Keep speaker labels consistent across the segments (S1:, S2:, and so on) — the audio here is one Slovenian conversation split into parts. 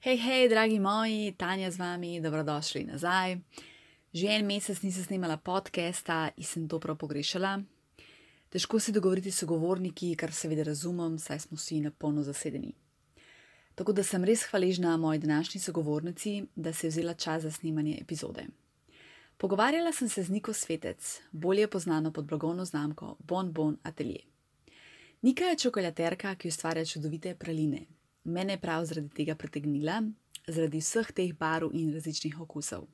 S1: Hej, hej, dragi moji, Tanja z vami, dobrodošli nazaj. Že en mesec nisem snimala podcasta in sem to prav pogrešala. Težko se dogovoriti s sogovorniki, kar seveda razumem, saj smo vsi na polno zasedeni. Tako da sem res hvaležna moji današnji sogovornici, da se je vzela čas za snemanje epizode. Pogovarjala sem se z Niko Svetec, bolje znano pod blagovno znamko Bon Bon Atelier. Nika je čokolaterka, ki ustvarja čudovite praline. Mene je prav zaradi tega pritegnila, zaradi vseh teh barv in različnih okusov.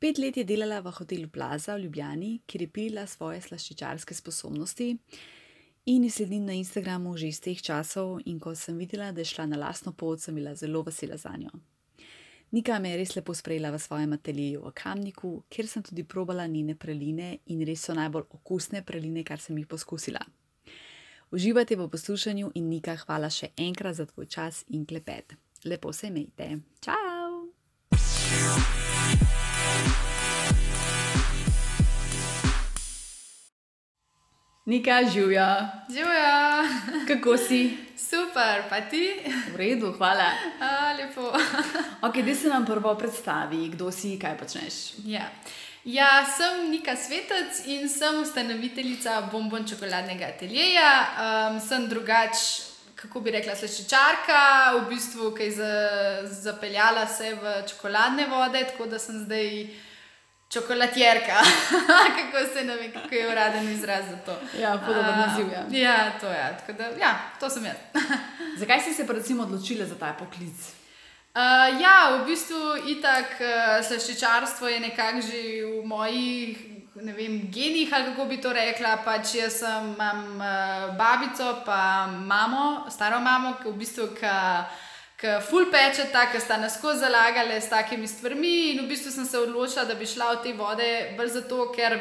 S1: Pet let je delala v hotelu Plaza v Ljubljani, kjer je pilila svoje slaščičarske sposobnosti in ji sledim na Instagramu že iz teh časov, in ko sem videla, da je šla na lastno pot, sem bila zelo vesela za njo. Nika me je res lepo sprejela v svojem ateljeju v Kamniku, kjer sem tudi probala njene praline in res so najbolj okusne praline, kar sem jih poskusila. Uživajte v poslušanju in Nika, hvala še enkrat za tvoj čas in klepet. Lepo se imejte. Čau! Nika, živijo.
S2: Živijo,
S1: Kako si?
S2: super, pa ti?
S1: V redu, hvala.
S2: A, lepo.
S1: Ok, da se nam prvo predstavi, kdo si, kaj počneš.
S2: Ja. Ja, sem Nika Svetec in sem ustanoviteljica bombon čokoladnega ateljeja. Um, sem drugač, kako bi rekla, slaščičarka, v bistvu, ki je za, zapeljala se v čokoladne vode, tako da sem zdaj čokoladjerka. kako se ne vem, kako je uraden izraz za to.
S1: Ja, podoben
S2: A,
S1: naziv, ja.
S2: Ja, to je. Tako da, ja, to sem jaz.
S1: Zakaj si se recimo odločila za ta poklic?
S2: Uh, ja, v bistvu itak uh, slaščičarstvo je nekako že v mojih ne vem, genih, ali kako bi to rekla. Pač jaz sem, imam uh, babico, pa mamo, staro mamo, ki v bistvu. Ki ful pečeta, ki sta nas skozi zalagale s takimi stvarmi, in v bistvu sem se odločila, da bi šla v te vode, bolj zato, ker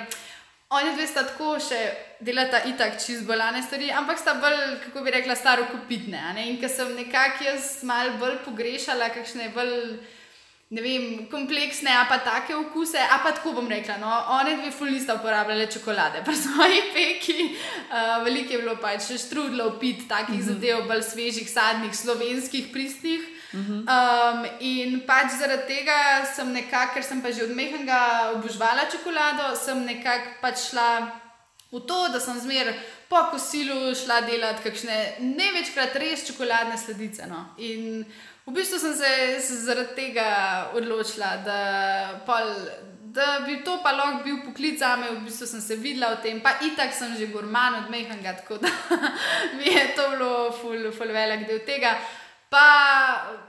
S2: oni dve sta tako še delata itak čez bolane stvari, ampak sta bolj, kako bi rekla, staro kupitne. In ker sem nekako jaz malo bolj pogrešala, kakšne bolj. Ne vem, kompleksne, a pa take okuse, a pa tako bom rekla. No, one dve fulista uporabljale čokolade, pa svoji peki. Uh, veliko je bilo pač štrudlov, pit, takih mm -hmm. zadev, bolj svežih, sadnih, slovenskih, pristnih. Mm -hmm. um, in pač zaradi tega sem nekako, ker sem pa že od mehnega obožvala čokolado, sem nekako pač šla v to, da sem zmer po kosilu šla delati kakšne ne večkrat res čokoladne sledice. No. In v bistvu sem se se zaradi tega odločila, da, pol, da bi to pa lahko bil poklic za me, v bistvu sem se videla v tem, pa itak sem že gurman od mehnega, tako da mi je to bilo ful, ful velik del tega. Pa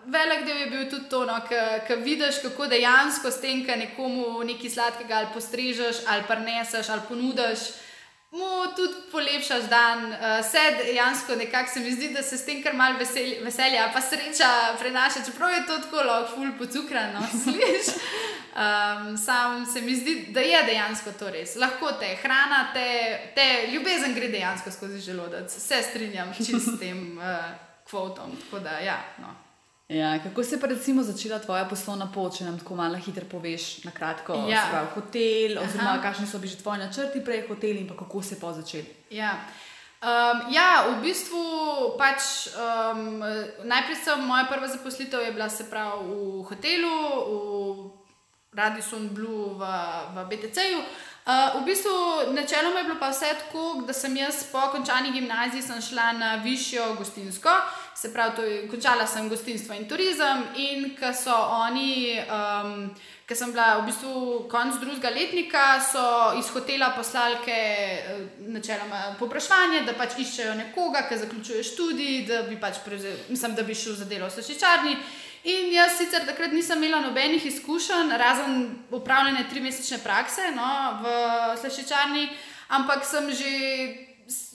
S2: velik del je bil tudi to, no, ki vidiš, kako dejansko s tem, ki nekomu nekaj sladkega ali postrežeš, ali prneseš, ali ponudiš, mu tudi polepšaš dan. Uh, se dejansko nekako se mi zdi, da se s tem kar mal veselja, veselja pa sreča prenaša, čeprav je to tako lahko ful pocukrano, slišiš. Um, sam se mi zdi, da je dejansko to res. Lahko te hrana, te, te ljubezen gre dejansko skozi želodec. Se strinjam čist s tem. Uh, kvotom. Tako da, ja, no.
S1: Ja, kako se je pa recimo začela tvoja poslovna pot, če nam tako malo hitro poveš, na kratko,
S2: Ja.
S1: se pravi, hotel, oziroma kakšni so bili že tvoji načrti prej, hotel in pa kako se je pa začel.
S2: Ja. Um, ja, v bistvu pač um, najprej sem moja prva zaposlitev je bila se pravi v hotelu, v Radisson Blue v, v BTC-ju. Uh, v bistvu načeloma je bilo pa vse tako, da sem jaz po končani gimnaziji šla na višjo gostinsko, se pravi, to končala sem gostinstvo in turizem in ko so oni. Um, Ker sem bila v bistvu konc drugega letnika, so iz hotela poslalke načeloma poprašanje, da pač iščejo nekoga, ki zaključuje študij, da bi pač prevzel, mislim, da bi šel za delo v slaščičarni. In jaz sicer takrat nisem imela nobenih izkušenj, razen upravljene tri mesečne prakse no, v slaščičarni, ampak sem že,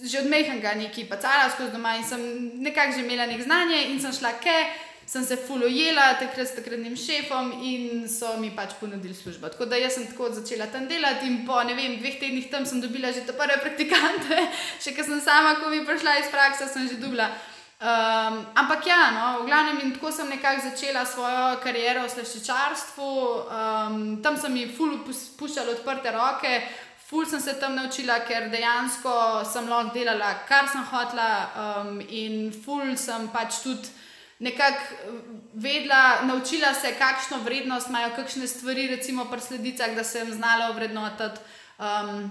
S2: že od mehnega nekaj pacala skozi doma in sem nekako že imela nek znanje in sem šla ke sem se fulojela takrat s takratnim šefom in so mi pač ponudili službo. Tako da jaz sem tako začela tam delati in po ne vem, dveh tednih tam sem dobila že te prve praktikante, še ker sem sama, ko bi prišla iz prakse, sem že dobila. Um, ampak ja, no, v glavnem in tako sem nekako začela svojo kariero v slaščičarstvu. Um, tam sem mi ful puščala odprte roke, ful sem se tam naučila, ker dejansko sem lahko delala, kar sem hotela um, in ful sem pač tudi nekako vedela, naučila se, kakšno vrednost imajo kakšne stvari, recimo pri sledicah, da sem znala ovrednotiti. Um,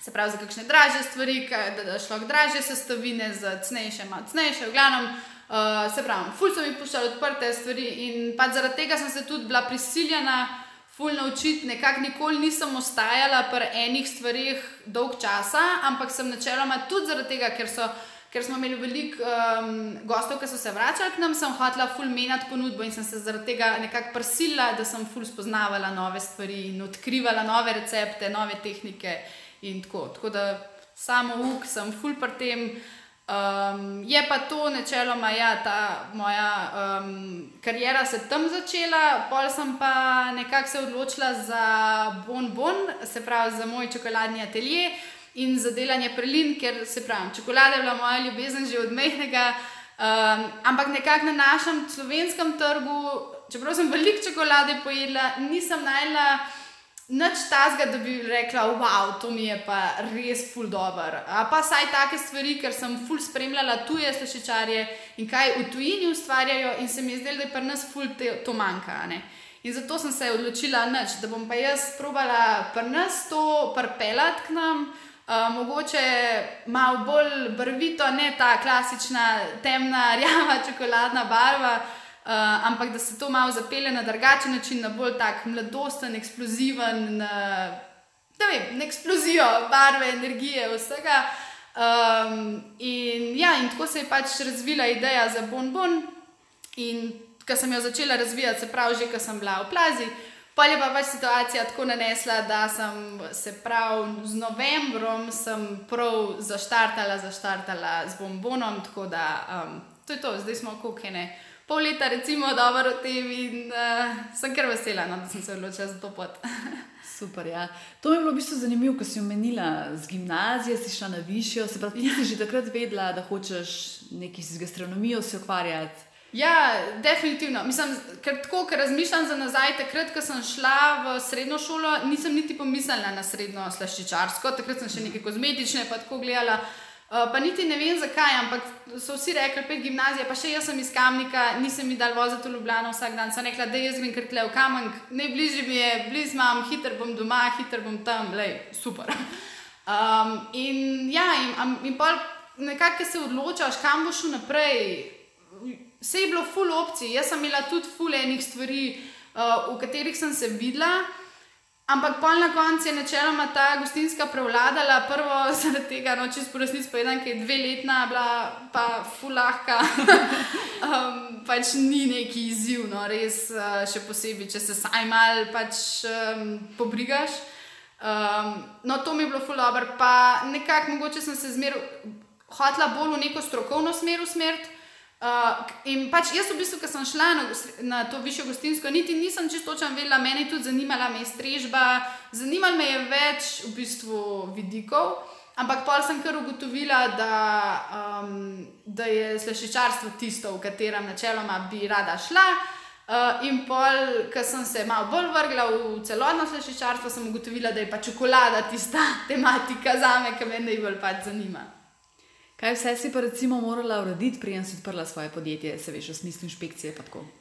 S2: Se pravi, za kakšne draže stvari, da, da šlo k draže sestavine, za cenejše, malo cenejše, v glavnem, uh, se pravi, ful so mi puščali odprte stvari in zaradi tega sem se tudi bila prisiljena ful naučiti, nekako nikoli nisem ostajala pri enih stvarih dolg časa, ampak sem načeloma tudi zaradi tega, ker, so, ker smo imeli veliko um, gostov, ki so se vračali k nam, sem hotela ful menjati ponudbo in sem se zaradi tega nekako prisila, da sem ful spoznavala nove stvari in odkrivala nove recepte, nove tehnike in tako. Tako da samo uk sem ful pri tem. Um, je pa to načeloma, ja, ta moja um, karijera se tam začela, pol sem pa nekako se odločila za bonbon, se pravi za moj čokoladni atelje in za delanje prelin, ker se pravi, čokolada je bila moja ljubezen že od mehkega. Um, ampak nekako na našem slovenskem trgu, čeprav sem veliko čokolade pojedla, nisem najla nič tazga, da bi rekla, wow, to mi je pa res ful dobr. A pa saj take stvari, ker sem ful spremljala tuje sluščarje in kaj v tujini ustvarjajo, in se mi je zdelo, da je pri nas ful te, to manjka. In zato sem se odločila, nič, da bom pa jaz probala pri nas to prpelat k nam. Uh, mogoče malo bolj barvito, ne ta klasična temna, rjava čokoladna barva, uh, Uh, ampak da se to malo zapelje na drugačen način, na bolj tak mladosten, eksploziven, na, da vem, na eksplozijo barve, energije, vsega. Um, in, ja, in tako se je pač razvila ideja za bonbon. In ko sem jo začela razvijati, se pravi, že ko sem bila v plazi, pa je pa pač situacija tako nanesla, da sem se prav z novembrom prav zaštartala, zaštartala z bonbonom. Tako da um, to je to, zdaj smo kukene pol leta, recimo, dobro o tem in uh, sem kar vesela, no, da sem se odločila za to pot.
S1: Super, ja. To mi je bilo v bistvu zanimivo, ko si omenila z gimnazije, si šla na višjo. Se pravi, ti si že takrat vedela, da hočeš nekaj z gastronomijo se ukvarjati.
S2: Ja, definitivno. Mislim, ker tako, ker razmišljam za nazaj, takrat, ko sem šla v srednjo šolo, nisem niti pomislila na srednjo slaščičarsko, takrat sem še nekaj kozmetične, pa tako gledala. Uh, pa niti ne vem zakaj, ampak so vsi rekli, pet gimnazije, pa še jaz sem iz Kamnika, nisem mi dal voziti v Ljubljano vsak dan. Sem rekla, da jaz grem kar tle v Kamen, najbližje mi je, blizu imam, hiter bom doma, hiter bom tam, le, super. Um, in ja, in, in pa nekako se odločaš, kam boš šel naprej. Vse je bilo full opcij, jaz sem imela tudi full enih stvari, uh, v katerih sem se videla. Ampak pol na koncu je načeloma ta gostinska prevladala, prvo zaradi tega, no, če sporočnic povedam, ki je dve letna, bila pa fulahka. um, pač ni neki izziv, no, res uh, še posebej, če se saj mal pač um, pobrigaš. Um, no, to mi je bilo fulabr, pa nekako mogoče sem se zmer hotla bolj v neko strokovno smer usmeriti. Uh, in pač jaz, v bistvu, ki sem šla na, na to višjo gostinsko, niti nisem čisto točno vedela, meni tudi zanimala me je strežba, zanimalo me je več v bistvu vidikov. Ampak pa sem kar ugotovila, da, um, da je slešečarstvo tisto, v katerem načeloma bi rada šla. Uh, in pol, ko sem se malo bolj vrgla v celotno slešečarstvo, sem ugotovila, da je pa čokolada tista tematika za me, ki me najbolj pač zanima.
S1: Kaj vse si pa recimo morala urediti, preden si odprla svoje podjetje, se veš, v smislu inšpekcije?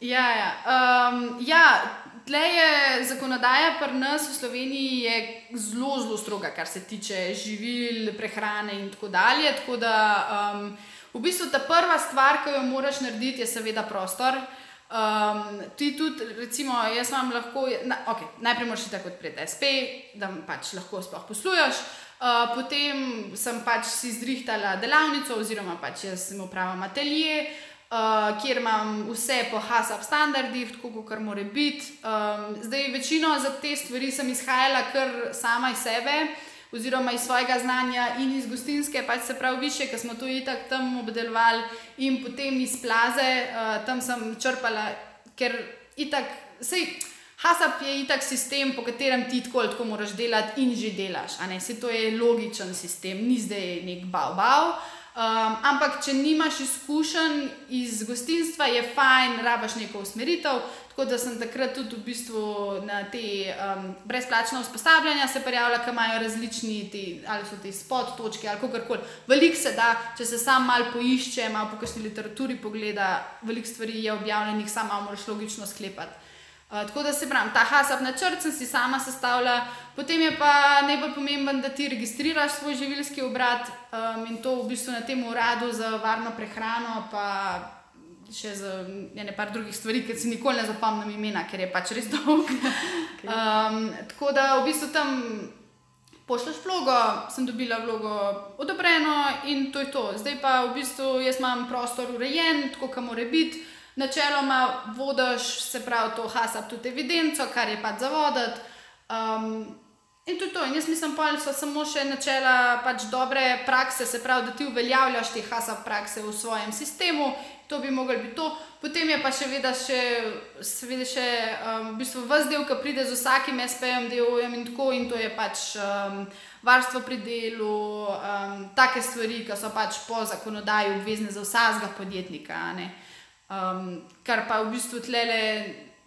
S2: Ja, ja. Um, ja, tle je zakonodaja pri nas v Sloveniji zelo, zelo stroga, kar se tiče živil, prehrane in tako dalje. Tako da um, v bistvu ta prva stvar, ki jo moraš narediti, je seveda prostor. Um, ti tudi, recimo, jaz vam lahko, na, okay, najprej moraš tako odpreti SP, da pač lahko sploh posluješ. Uh, potem sem pač si zrihtala delavnico, oziroma pač jaz sem upravljala atelje, uh, kjer imam vse po HASAP standardih, tako kot mora biti. Um, zdaj, večino za te stvari sem izhajala kar sama iz sebe, oziroma iz svojega znanja in iz gostinske, pač se pravi više, ker smo to itak tam obdelovali, in potem iz plaze, uh, tam sem črpala, ker itak. Sej, Hasap je itak sistem, po katerem ti tako ali tako moraš delati in že delaš. Se to je logičen sistem, ni zdaj nek bav bav. Um, ampak, če nimaš izkušenj iz gostinstva, je fajn, rabaš neko usmeritev. Tako da sem takrat tudi v bistvu na te um, brezplačne usposabljanja se prijavila, ki imajo različni, te, ali so ti spod točke ali kako koli. Veliko se da, če se sam malo poišče, malo po kakšni literaturi pogleda, veliko stvari je objavljenih, samo moraš logično sklepati. Uh, tako da se pravim, ta hasap načrt sem si sama sestavljala, potem je pa najbolj pomemben, da ti registriraš svoj živilski obrat um, in to v bistvu na tem uradu za varno prehrano, pa še za ene par drugih stvari, ki si nikoli ne zapomnim imena, ker je pač res dolg. Um, tako da v bistvu tam pošljaš vlogo, sem dobila vlogo odobreno in to je to. Zdaj pa v bistvu jaz imam prostor urejen, tako kam mora biti. Načeloma vodiš, se pravi, to hasap tudi evidenco, kar je pač za voditi. Um, in to je to. In jaz mislim, da so samo še načela pač dobre prakse, se pravi, da ti uveljavljaš te hasap prakse v svojem sistemu, to bi moglo biti to. Potem je pa še vedno še, seveda še um, v bistvu vse del, ki pride z vsakim SP-jem, DO-jem in tako, in to je pač um, varstvo pri delu, um, take stvari, ki so pač po zakonodaji obvezne za vsakega podjetnika. Um, kar pa v bistvu tlele,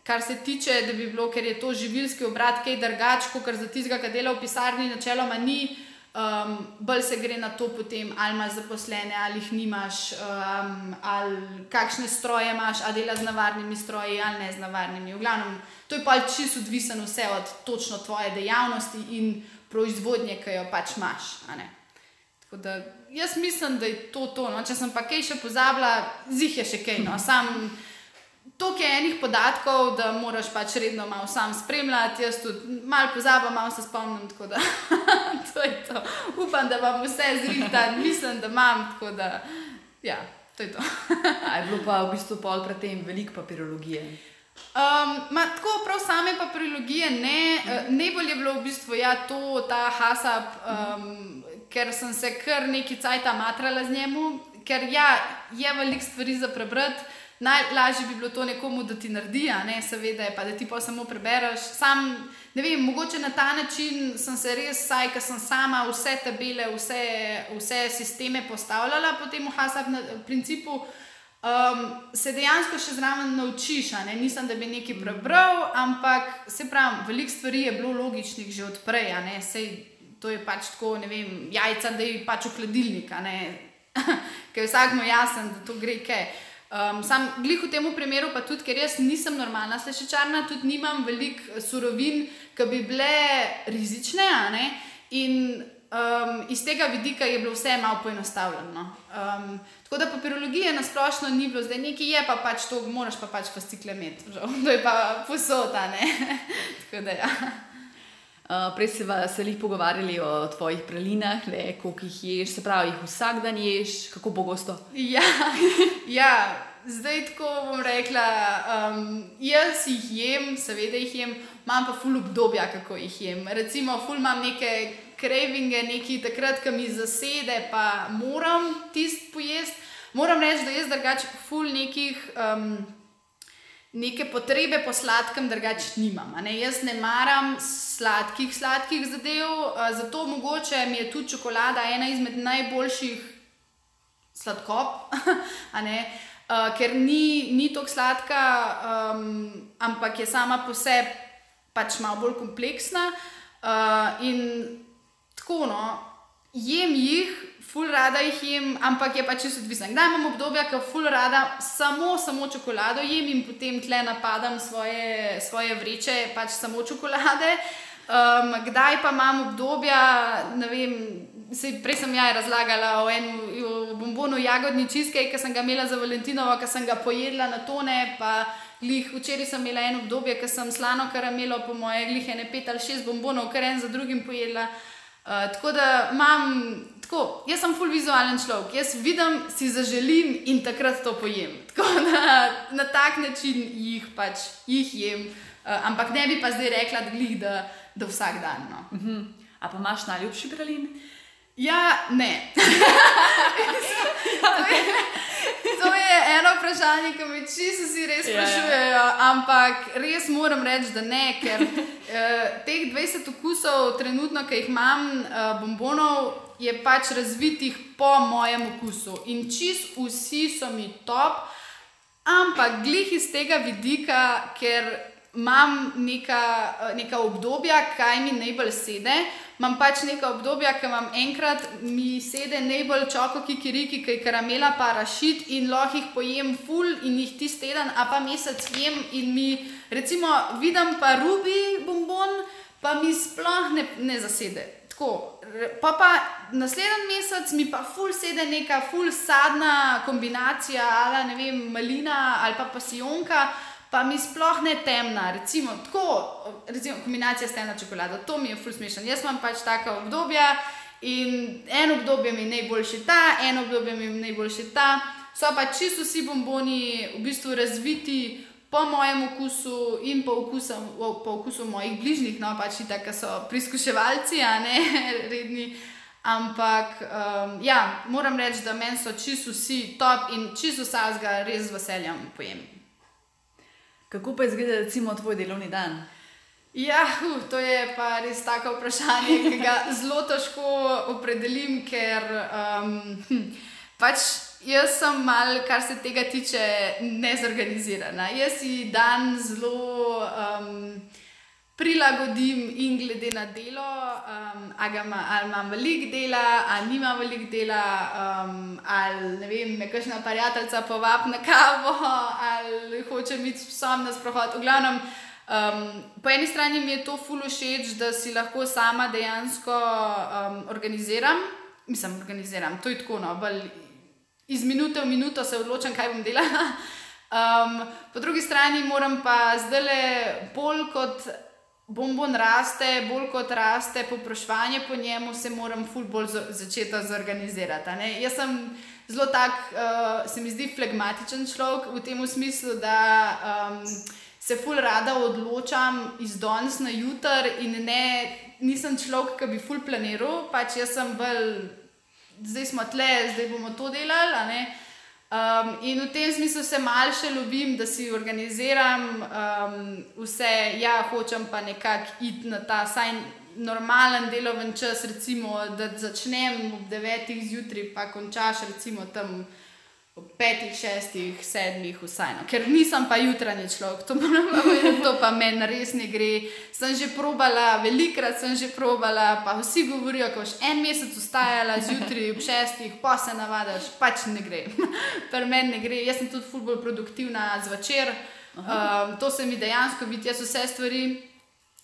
S2: kar se tiče, da bi bilo, ker je to živilski obrat, kaj drugače, kot za tistega, ki dela v pisarni, načeloma ni. Um, bolj se gre na to, potem, ali imaš zaposlene, ali jih nimaš, um, ali kakšne stroje imaš, ali delaš z navarnimi stroji, ali ne z navarnimi. V glavnem, to je pač čisto odvisno vse od točno tvoje dejavnosti in proizvodnje, ki jo pač imaš. Da, jaz mislim, da je to to. No. Če sem pa kaj še pozabila, zih je še kaj. No. Sam, Toliko je enih podatkov, da moraš pač redno malo sam spremljati. Jaz tudi malo pozabim, malo se spomnim. Da, to to. Upam, da vam vse zrihta, mislim, da imam. Da, ja, to je to.
S1: je bilo pa v bistvu pol pred tem veliko papirologije.
S2: Um, ma, tako prav same papirologije ne. Mhm. Najbolj je bilo v bistvu ja, to, ta hasap. Um, ker sem se kar neki cajt matrala z njemu, ker ja, je veliko stvari za prebrati. Najlažje bi bilo to nekomu, da ti naredi, ne, seveda, pa da ti pa samo prebereš. Sam, ne vem, mogoče na ta način sem se res, saj, ker sem sama vse tabele, vse, vse sisteme postavljala po tem hasabnem principu. Um, se dejansko še zraven naučiš, ne? nisem da bi nekaj prebral, ampak se pravi, veliko stvari je bilo logičnih že odprej, ne sej to je pač tako, ne vem, jajca, da je pač v hladilniku, ker je vsakmo jasen, da to gre kaj. Um, sam glih v tem primeru, pa tudi, ker jaz nisem normalna slešečarna, tudi nimam veliko surovin, ki bi bile rizične. In um, iz tega vidika je bilo vse malo poenostavljeno. Um, tako da papirologije na splošno ni bilo, zdaj nekaj je, pa pač to moraš pa pač fascikle imeti, to je pa posota. tako da ja.
S1: Uh, prej se veliko pogovarjali o tvojih pralinah, le, koliko jih ješ, se pravi, jih vsak dan ješ, kako pogosto.
S2: Ja, ja, zdaj tako bom rekla. Um, jaz jih jem, seveda jih jem, imam pa ful obdobja, kako jih jem. Recimo, ful imam neke cravinge, neki takrat, ki mi zasede, pa moram tisti pojesti. Moram reči, da jaz drugače ful nekih. Um, neke potrebe po sladkem, drugače nimam. Ne? Jaz ne maram sladkih, sladkih zadev, zato mogoče mi je tudi čokolada ena izmed najboljših sladkop, uh, ker ni, ni tako sladka, um, ampak je sama po sebi pač malo bolj kompleksna. Uh, in tako, no, jem jih, ful rada jih jem, ampak je pač čisto odvisno. Kdaj imam obdobje, ko ful rada samo, samo čokolado jem in potem tle napadam svoje, svoje vreče, pač samo čokolade. Um, kdaj pa imam obdobja, ne vem. Sej, prej sem ja razlagala o enem bombonu jagodni čiskej, ki sem ga imela za Valentinovo, ki sem ga pojedla na tone. Glih, včeraj sem imela eno obdobje, ki sem slano karamelo, po moje, glih ene pet ali šest bombonov, kar en za drugim pojedla. Uh, tako da imam tako, jaz sem full vizualen človek, jaz vidim, si zaželim in takrat to pojem. Tako da na tak način jih pač jih jem, uh, ampak ne bi pa zdaj rekla, da glih da, da vsak dan. No.
S1: Uh mhm. -huh. A pa imaš najljubši pralin?
S2: Ja, ne. to, je, to je eno vprašanje, ki me čisto vsi res ja, ja. sprašujejo, ja, ampak res moram reči, da ne, ker uh, teh 20 okusov, trenutno, ki jih imam, uh, bombonov, je pač razvitih po mojem okusu. In čist vsi so mi top, ampak glih iz tega vidika, ker imam neka, neka obdobja, kaj mi najbolj sede. Imam pač neka obdobja, ki imam enkrat, mi sede najbolj čoko, ki kiriki, ki je karamela, pa rašit in lahko jih pojem ful in jih tisti teden, a pa mesec jem in mi, recimo, vidim pa rubi bombon, pa mi sploh ne, ne zasede. Tako. Pa pa naslednji mesec mi pa ful sede neka ful sadna kombinacija, ali ne vem, malina ali pa pasijonka pa mi sploh ne temna, recimo, tako, recimo kombinacija s temno čokolado, to mi je ful smešen. Jaz imam pač taka obdobja in en obdobje mi je najboljši ta, en obdobje mi je najboljši ta. So pa čisto vsi bomboni v bistvu razviti po mojem okusu in po okusu, po okusu mojih bližnjih, no pač tako, so priskuševalci, a ne redni. Ampak, um, ja, moram reči, da meni so čisto vsi top in čisto vsega res z veseljem pojem.
S1: Kako pa izgleda, recimo, tvoj delovni dan?
S2: Ja, uh, to je pa res tako vprašanje, ki ga zelo težko opredelim, ker um, hm, pač jaz sem mal, kar se tega tiče, nezorganizirana. Jaz si dan zelo. Um, prilagodim in glede na delo, um, ali imam veliko dela, ali nimam veliko dela, um, ali ne vem, me kakšna prijateljica povab na kavo, ali hoče biti sam na sprehod. V glavnem, um, po eni strani mi je to fulo všeč, da si lahko sama dejansko um, organiziram. Mislim, organiziram, to je tako, no, bolj iz minute v minuto se odločam, kaj bom delala. Um, po drugi strani moram pa zdaj le bolj kot bombon raste, bolj kot raste popraševanje po njemu, se moram ful bolj začeti zorganizirati. Jaz sem zelo tak, uh, se mi zdi, flegmatičen človek v tem smislu, da um, se ful rada odločam iz danes na jutr in ne, nisem človek, ki bi ful planiral, pač jaz sem bolj, zdaj smo tle, zdaj bomo to delali. Um, in v tem smislu se malce ljubim, da si organiziram um, vse, ja, hočem pa nekako iti na ta saj normalen delovni čas, recimo, da začnem ob 9. zjutraj, pa končaš recimo tam ob petih, šestih, sedmih, vsaj. No. Ker nisem pa jutranji človek, to, to pa meni res ne gre. Sem že probala, velikrat sem že probala, pa vsi govorijo, ko boš en mesec ustajala zjutraj ob šestih, pa se navadiš, pač ne gre. Pri meni ne gre, jaz sem tudi fulbol produktivna zvečer. Um, to se mi dejansko vidi, jaz vse stvari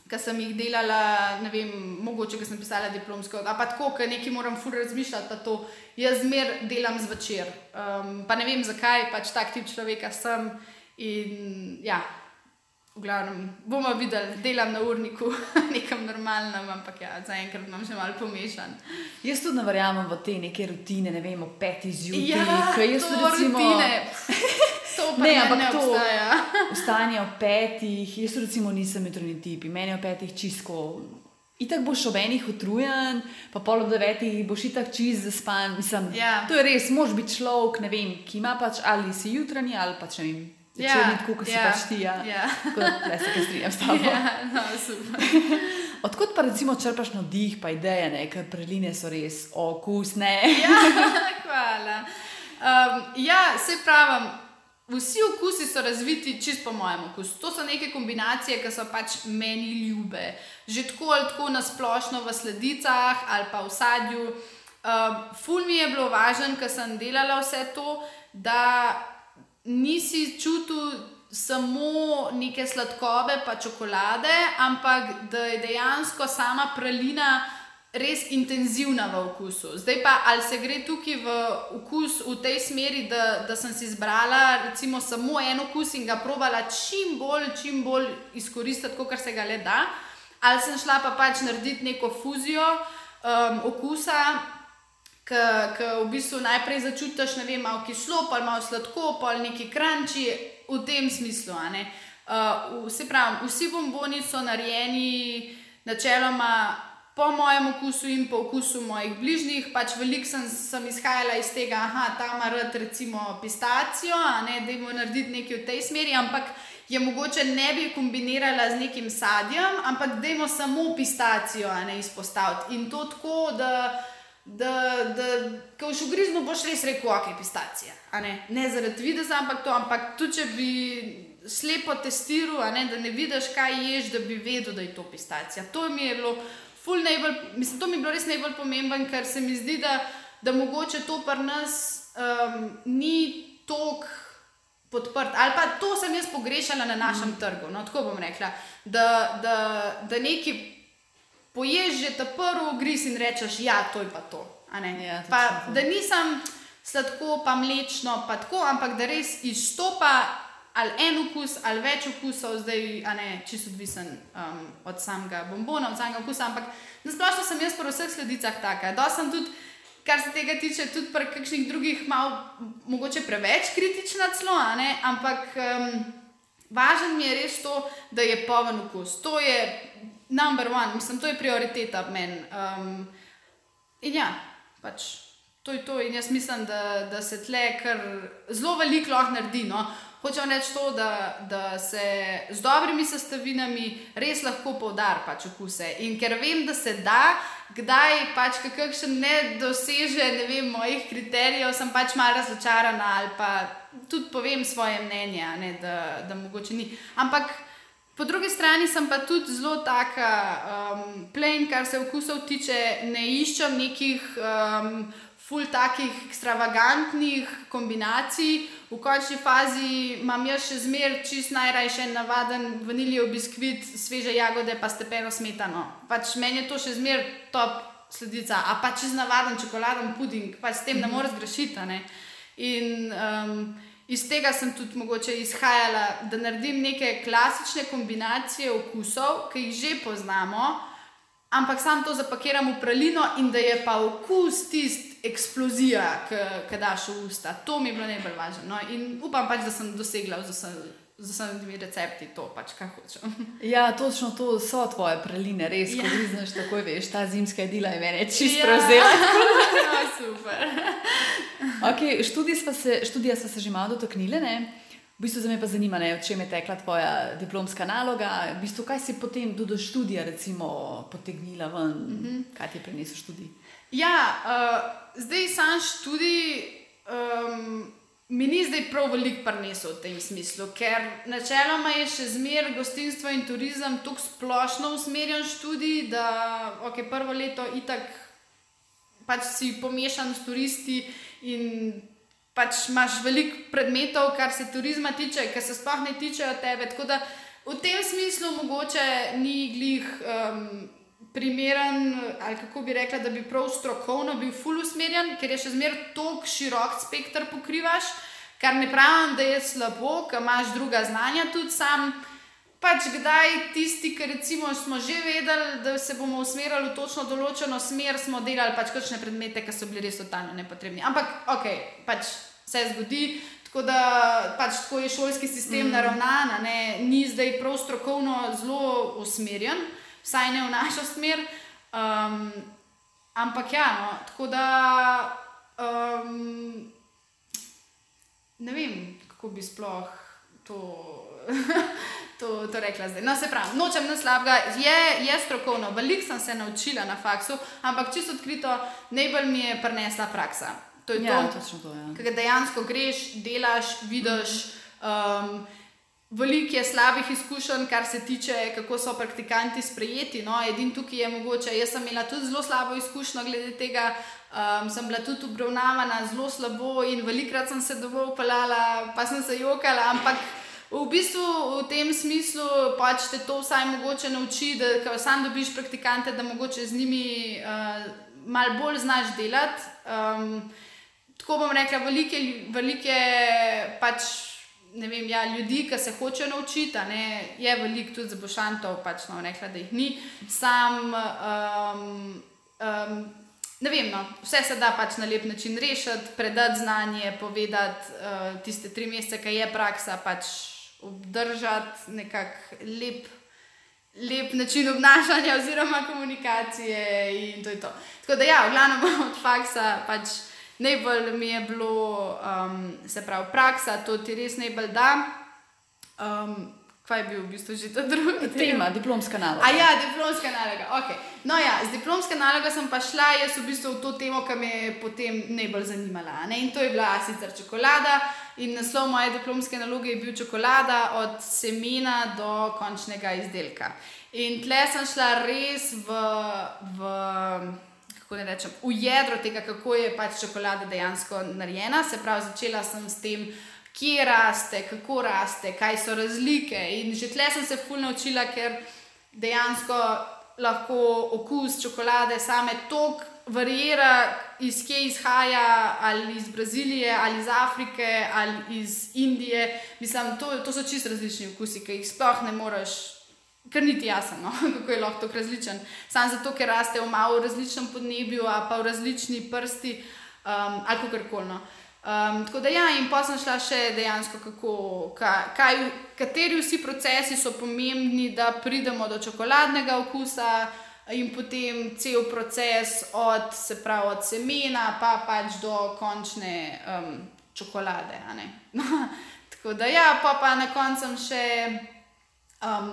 S2: ki sem jih delala, ne vem, mogoče, ki sem pisala diplomsko, ali pa tako, ker nekaj moram fur razmišljati, pa to jaz zmer delam zvečer. Um, pa ne vem zakaj, pač tak tip človeka sem. In ja, v glavnem bomo videli, delam na urniku, nekam normalnem, ampak ja, zaenkrat imam še malo pomešan.
S1: Jaz tudi ne verjamem v te neke rutine, ne vem, o petih zjutraj.
S2: Ja,
S1: jaz
S2: tudi recimo. Rutine.
S1: ne, ampak ne to vstanje ob petih, jaz recimo nisem metroni tip, meni ob petih čisto. Itak boš ob enih utrujen, pa pol ob devetih boš itak čist zaspan. Mislim,
S2: ja.
S1: To je res, mož biti človek, ne vem, ki ima pač ali si jutranji ali pač ne vem. Ja, tako kot si ja, pač ti, ja.
S2: ja.
S1: Ne se kaj strinjam s tabo.
S2: Ja, no,
S1: Odkud pa recimo črpaš na dih, pa ideje, ne, ker preline so res okusne.
S2: ja, hvala. Um, ja, se pravim. Vsi okusi so razviti čist po mojem okusu. To so neke kombinacije, ki so pač meni ljube. Že tako ali tako na splošno v sledicah ali pa v sadju. Um, ful mi je bilo važno, ker sem delala vse to, da nisi čutil samo neke sladkobe, pa čokolade, ampak da je dejansko sama pralina res intenzivna v okusu. Zdaj pa, ali se gre tukaj v okus v tej smeri, da, da sem si izbrala recimo samo en okus in ga probala čim bolj, čim bolj izkoristiti, kot se ga le da, ali sem šla pa pač narediti neko fuzijo um, okusa. Ki v bistvu najprej začutiš, ne vem, malo kislo, pa malo sladko, pa neki kranči, v tem smislu. Uh, vse pravim, vsi bomboni so narejeni načeloma po mojem okusu in po okusu mojih bližnjih. Pač veliko sem, sem izhajala iz tega, da ta ima rad recimo pistacijo, ne, da jim narediti nekaj v tej smeri, ampak je mogoče ne bi kombinirala z nekim sadjem, ampak da jim samo pistacijo ne, izpostaviti. In to tako, da, da, da ko boš ugriznil, boš res rekel, ok, pistacija. Ne? ne zaradi videza, ampak to, ampak tudi če bi slepo testiral, ne, da ne vidiš, kaj ješ, da bi vedel, da je to pistacija. To mi je bilo, najbolj, mislim, to mi je bilo res najbolj pomembno, ker se mi zdi, da, da mogoče to pri nas um, ni tok. Podprt. Ali pa to sem jaz pogrešala na našem mm. trgu. No, tako bom rekla, da, da, da nekaj poješ že ta prvi gris in rečeš, ja, to je pa to.
S1: Ja,
S2: pa, da nisem sladko, pa mlečno, pa tako, ampak da res izstopa ali en okus, ali več okusov, zdaj ne, čisto odvisen um, od samega bombona, od samega okusa. Ampak na splošno sem jaz po vseh sledicah taka. Da sem tudi, kar se tega tiče, tudi pri kakšnih drugih, malo mogoče preveč kritična celo, ampak um, važen mi je res to, da je poven okus. To je number one, mislim, to je prioriteta meni. Um, in ja, pač. To je to, in jaz mislim, da, da se tle kar zelo veliko lahko naredi. No? Hočem reči to, da, da se z dobrimi sestavinami res lahko poudari pač okuse. In ker vem, da se da, kdaj pač kakšen ne doseže ne vem, mojih kriterijev, sem pač malo razočarana ali pa tudi povem svoje mnenje, ne, da, da mogoče ni. Ampak po drugi strani sem pa tudi zelo taka um, plain, kar se okusov tiče, ne iščem nekih. Um, ful takih ekstravagantnih kombinacij. V končni fazi imam jaz še zmeraj čist najrajši navaden vaniljev biskvit, sveže jagode, pa stepeno smetano. Pač meni je to še zmeraj top sledica, a pa čez navaden čokoladen puding, pa s tem ne moreš grešiti. In um, iz tega sem tudi mogoče izhajala, da naredim neke klasične kombinacije okusov, ki jih že poznamo ampak sam to zapakiram v pralino in da je pa okus tisti eksplozija, ki daš v usta. To mi je bilo najbolj važno. No? In upam pač, da sem dosegla z vsemi recepti to, pač, kar hočem.
S1: Ja, točno to so tvoje praline, res, ja. ko vidiš, tako veš, ta zimska jedila je meni čisto ja. prevzela.
S2: Ja, super.
S1: okay, študija smo se že malo dotaknili. V bistvu me pa zanima, o čem je tekla tvoja diplomska naloga, v bistvu, kaj si potem do študija recimo, potegnila ven, mm -hmm. kaj ti je prinesel študij.
S2: Ja, uh, zdaj sam študij um, mi ni zdaj prav veliko prinesel v tem smislu, ker načeloma je še zmeraj gostinstvo in turizem tako splošno usmerjen študij, da ok, prvo leto itak pač si pomešan s turisti in pač imaš veliko predmetov, kar se turizma tiče, ki se sploh ne tičejo tebe. Tako da v tem smislu mogoče ni glih um, primeren, ali kako bi rekla, da bi prav strokovno bil full usmerjen, ker je še zmeraj tako širok spektr pokrivaš, kar ne pravim, da je slabo, ker imaš druga znanja tudi sam. Pač kdaj tisti, ki recimo smo že vedeli, da se bomo usmerili v točno določeno smer, smo delali pač kakšne predmete, ki so bili res totalno nepotrebni. Ampak ok, pač se zgodi. Tako da pač tako je šolski sistem mm. naravnan, ne, ni zdaj prav strokovno zelo usmerjen, vsaj ne v našo smer. Um, ampak ja, no, tako da um, ne vem, kako bi sploh to. To, to rekla zdaj. No, se pravi, nočem na slabega, je, je strokovno, veliko sem se naučila na faksu, ampak čisto odkrito, najbolj mi je prinesla praksa. To je
S1: ja,
S2: to,
S1: to ja.
S2: kar dejansko greš, delaš, vidiš. Um, Veliko je slabih izkušenj, kar se tiče, kako so praktikanti sprejeti. No, edin tukaj je mogoče. Jaz sem imela tudi zelo slabo izkušnjo glede tega, um, sem bila tudi obravnavana zelo slabo in velikrat sem se dovolj upalala, pa sem se jokala. Ampak v bistvu v tem smislu pač te to vsaj mogoče nauči, da sam dobiš praktikante, da mogoče z njimi uh, malo bolj znaš delati. Um, tako bom rekla, velike, velike pač, vem, ja, ljudi, ki se hočejo naučiti. Ne, je veliko tudi za bošantov, pač no, rekla, da jih ni. Sam, um, um, ne vem, no, vse se da pač na lep način rešiti, predati znanje, povedati uh, tiste tri mesece, ki je praksa, pač obdržati nekako lep. Lep način obnašanja, oziroma komunikacije, in to je to. Tako da, ja, v glavnem od faksa pač najbolj mi je bilo, um, se pravi, praksa, to ti res najbolj da. Um, Kaj je bil v bistvu že ta drugi?
S1: Tema, diplomska naloga.
S2: A ja, diplomska naloga. Okay. No, ja, z diplomske naloge sem pa šla, jaz v bistvu v to temo, ki me je potem najbolj zanimala. Ne? In to je bila sicer čokolada. In naslov moje diplomske naloge je bil čokolada od semena do končnega izdelka. In tle sem šla res v, v, rečem, v jedro tega, kako je pač čokolada dejansko narejena. Se pravi, začela sem s tem kje raste, kako raste, kaj so razlike. In že tle sem se fulno naučila, ker dejansko lahko okus čokolade same tok varira, iz kje izhaja, ali iz Brazilije, ali iz Afrike, ali iz Indije. Mislim, to, to so čisto različni okusi, ki jih sploh ne moreš. Ker niti jasno, no? kako je lahko tako različen. Samo zato, ker raste v malo različnem podnebju, pa v različni prsti um, ali kako koli. No? Um, tako da, ja, in pa sem šla še dejansko, kako, kaj, kateri vsi procesi so pomembni, da pridemo do čokoladnega okusa, in potem cel proces od, se pravi, od semena, pa pač do končne um, čokolade. tako da, ja, pa, pa na koncu še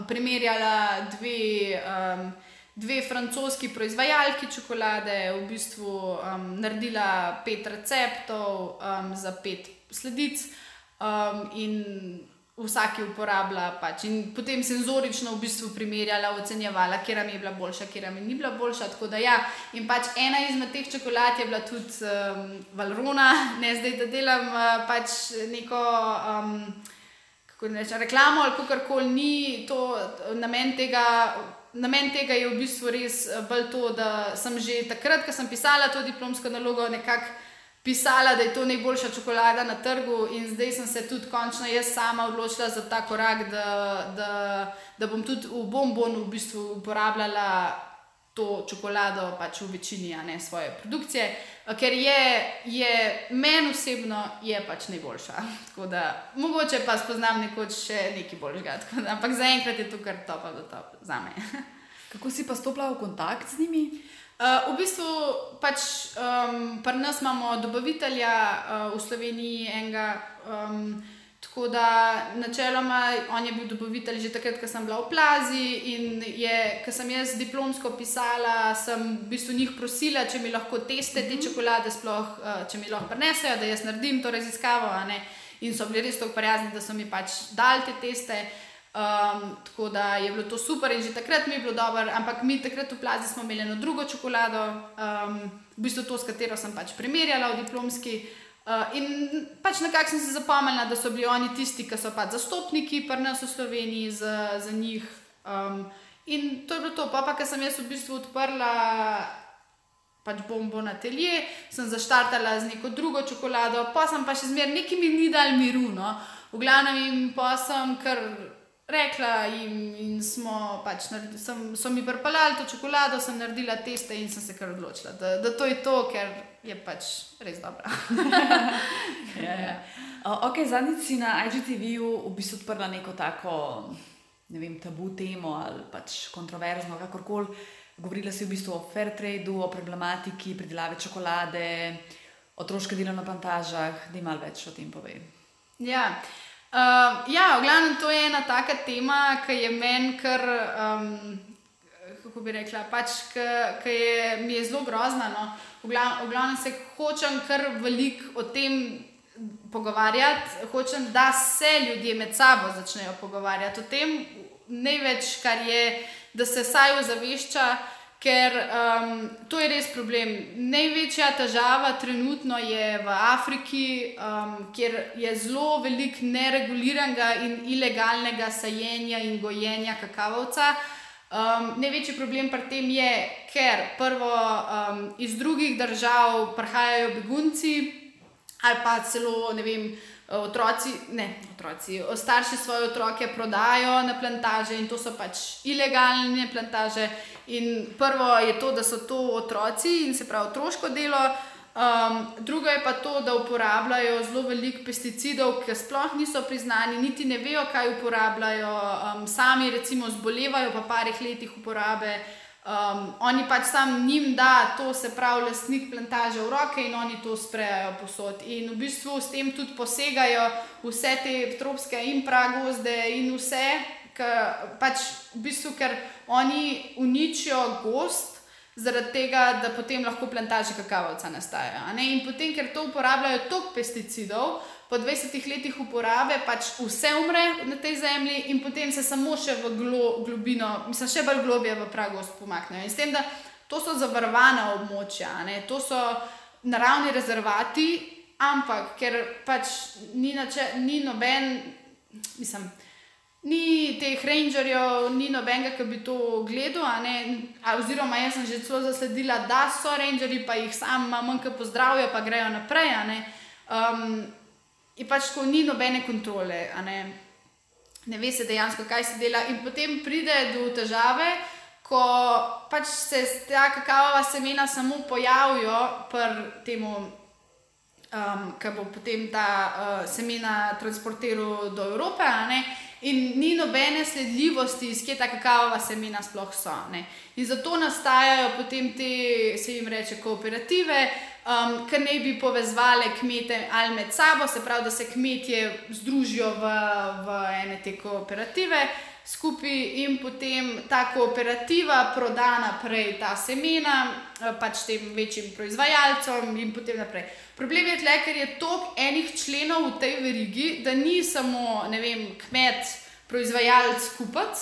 S2: primerjala dve. Um, dve francoski proizvajalki čokolade, v bistvu um, naredila pet receptov um, za pet sledic um, in vsaki uporablja. Pač. In potem senzorično v bistvu primerjala, ocenjevala, kje mi je bila boljša, kje mi ni bila boljša. Ja. In pač ena izmed teh čokolad je bila tudi um, Valrona, ne zdaj, da delam uh, pač neko. Um, Reče, reklamo ali kako koli ni, to namen tega namen tega je v bistvu res eh, bolj to, da sem že takrat, ko sem pisala to diplomsko nalogo, nekako pisala, da je to najboljša čokolada na trgu, in zdaj sem se tudi končno jaz sama odločila za ta korak, da, da, da bom tudi v bombonu v bistvu uporabljala. To čokolado pač v večini, ne svoje produkcije, ker je, je meni osebno je pač najboljša. Da, mogoče pa spoznam nekoč še nekaj boljšega, da, ampak zaenkrat je to kar top, da to za me.
S1: Kako si pa stopila v kontakt z njimi?
S2: Uh, v bistvu, pač, um, pri nas imamo dobavitelja uh, v Sloveniji, enega. Um, tako da, načeloma, on je bil dobavitelj že takrat, ko sem bila v Plazi. In ko sem jaz diplomsko pisala, sem v bistvu njih prosila, če mi lahko teste te mhm. čokolade, sploh uh, če mi lahko prenesejo, da jaz naredim to raziskavo. In so bili res tako prijazni, da so mi pač dali te teste. Um, tako da je bilo to super in že takrat mi je bilo dobro, ampak mi takrat v plazi smo imeli eno drugo čokolado, um, v bistvu to, s katero sem pač primerjala v diplomski. Uh, in pač nekako sem se zapomnila, da so bili oni tisti, ki so pač zastopniki pri nas v Sloveniji za, za njih. Um, in to je bilo to. Pa, pa ker sem jaz v bistvu odprla pač bombo na telje, sem zaštartala z neko drugo čokolado, pa sem pa še zmeraj neki mi ni dal miru. No? V glavnem jim pa sem kar rekla jim, in smo pač naredili, sem, so mi pripeljali to čokolado, sem naredila teste in sem se kar odločila, da, da to je to, ker je pač res dobro.
S1: ja, ja. Ok, zadnjič si na IGTV-ju v bistvu odprla neko tako ne vem, tabu temo ali pač kontroverzno, kakorkoli. Govorila si v bistvu o fair tradu, o problematiki pridelave čokolade, otroške delo na plantažah, da ima več o tem povedati.
S2: Ja. Uh, ja, v glavnem to je ena taka tema, ki je meni kar, um, kako bi rekla, pač, ki je, je zelo grozna. No. V, glav, v glavnem se hočem kar veliko o tem pogovarjati, hočem, da se ljudje med sabo začnejo pogovarjati o tem, največ, kar je, da se vsaj ozavešča. Ker um, to je res problem. Največja težava trenutno je v Afriki, um, kjer je zelo veliko nereguliranega in ilegalnega sajenja in gojenja kakavovca. Um, največji problem pri tem je, ker prvo um, iz drugih držav prihajajo begunci ali pa celo ne vem. Otroci, ne, otroci, starši svoje otroke prodajo na plantaže in to so pač ilegalne plantaže. In prvo je to, da so to otroci in se pravi otroško delo, um, drugo je pa to, da uporabljajo zelo veliko pesticidov, ki sploh niso priznani, niti ne vejo, kaj uporabljajo, um, sami recimo zbolevajo po parih letih uporabe. Um, oni pač sam njim da to, se pravi, lastnik plantaže v roke in oni to sprejajo posod. In v bistvu s tem tudi posegajo vse te tropske in pragozde in vse K, pač v bistvu, ker oni uničijo gost, zaradi tega, da potem lahko plantaže kakavca nastajajo. In potem, ker to uporabljajo toliko pesticidov, po 20 letih uporabe pač vse umre na tej zemlji, in potem se samo še v glo, globino, mislim, še bolj globje v pragost pomaknejo. In s tem, da to so zavarovana območja, to so naravni rezervati, ampak ker pač ni, nače, ni noben, mislim. Ni teh rangerjev, ni nobenega, ki bi to gledal. Oziroma, jaz sem že celo zasledila, da so rangerji, pa jih sam manj, ki pozdravijo, pa grejo naprej. Um, in pač ko ni nobene kontrole, ne? ne ve se dejansko, kaj se dela. In potem pride do težave, ko pač se ta kakavova semena samo pojavijo pri tem, um, ki bo potem ta uh, semena transportiral do Evrope. In ni nobene sledljivosti, iz kje ta kakavova semena sploh so. Ne? In zato nastajajo potem te, se jim reče, kooperative, um, ki naj bi povezvali kmete ali med sabo, se pravi, da se kmetje združijo v, v ene te kooperative skupaj in potem ta kooperativa proda naprej ta semena eh, pač tem večjim proizvajalcem in potem naprej. Problem je tle, ker je toliko enih členov v tej verigi, da ni samo vem, kmet, proizvajalec, kupec,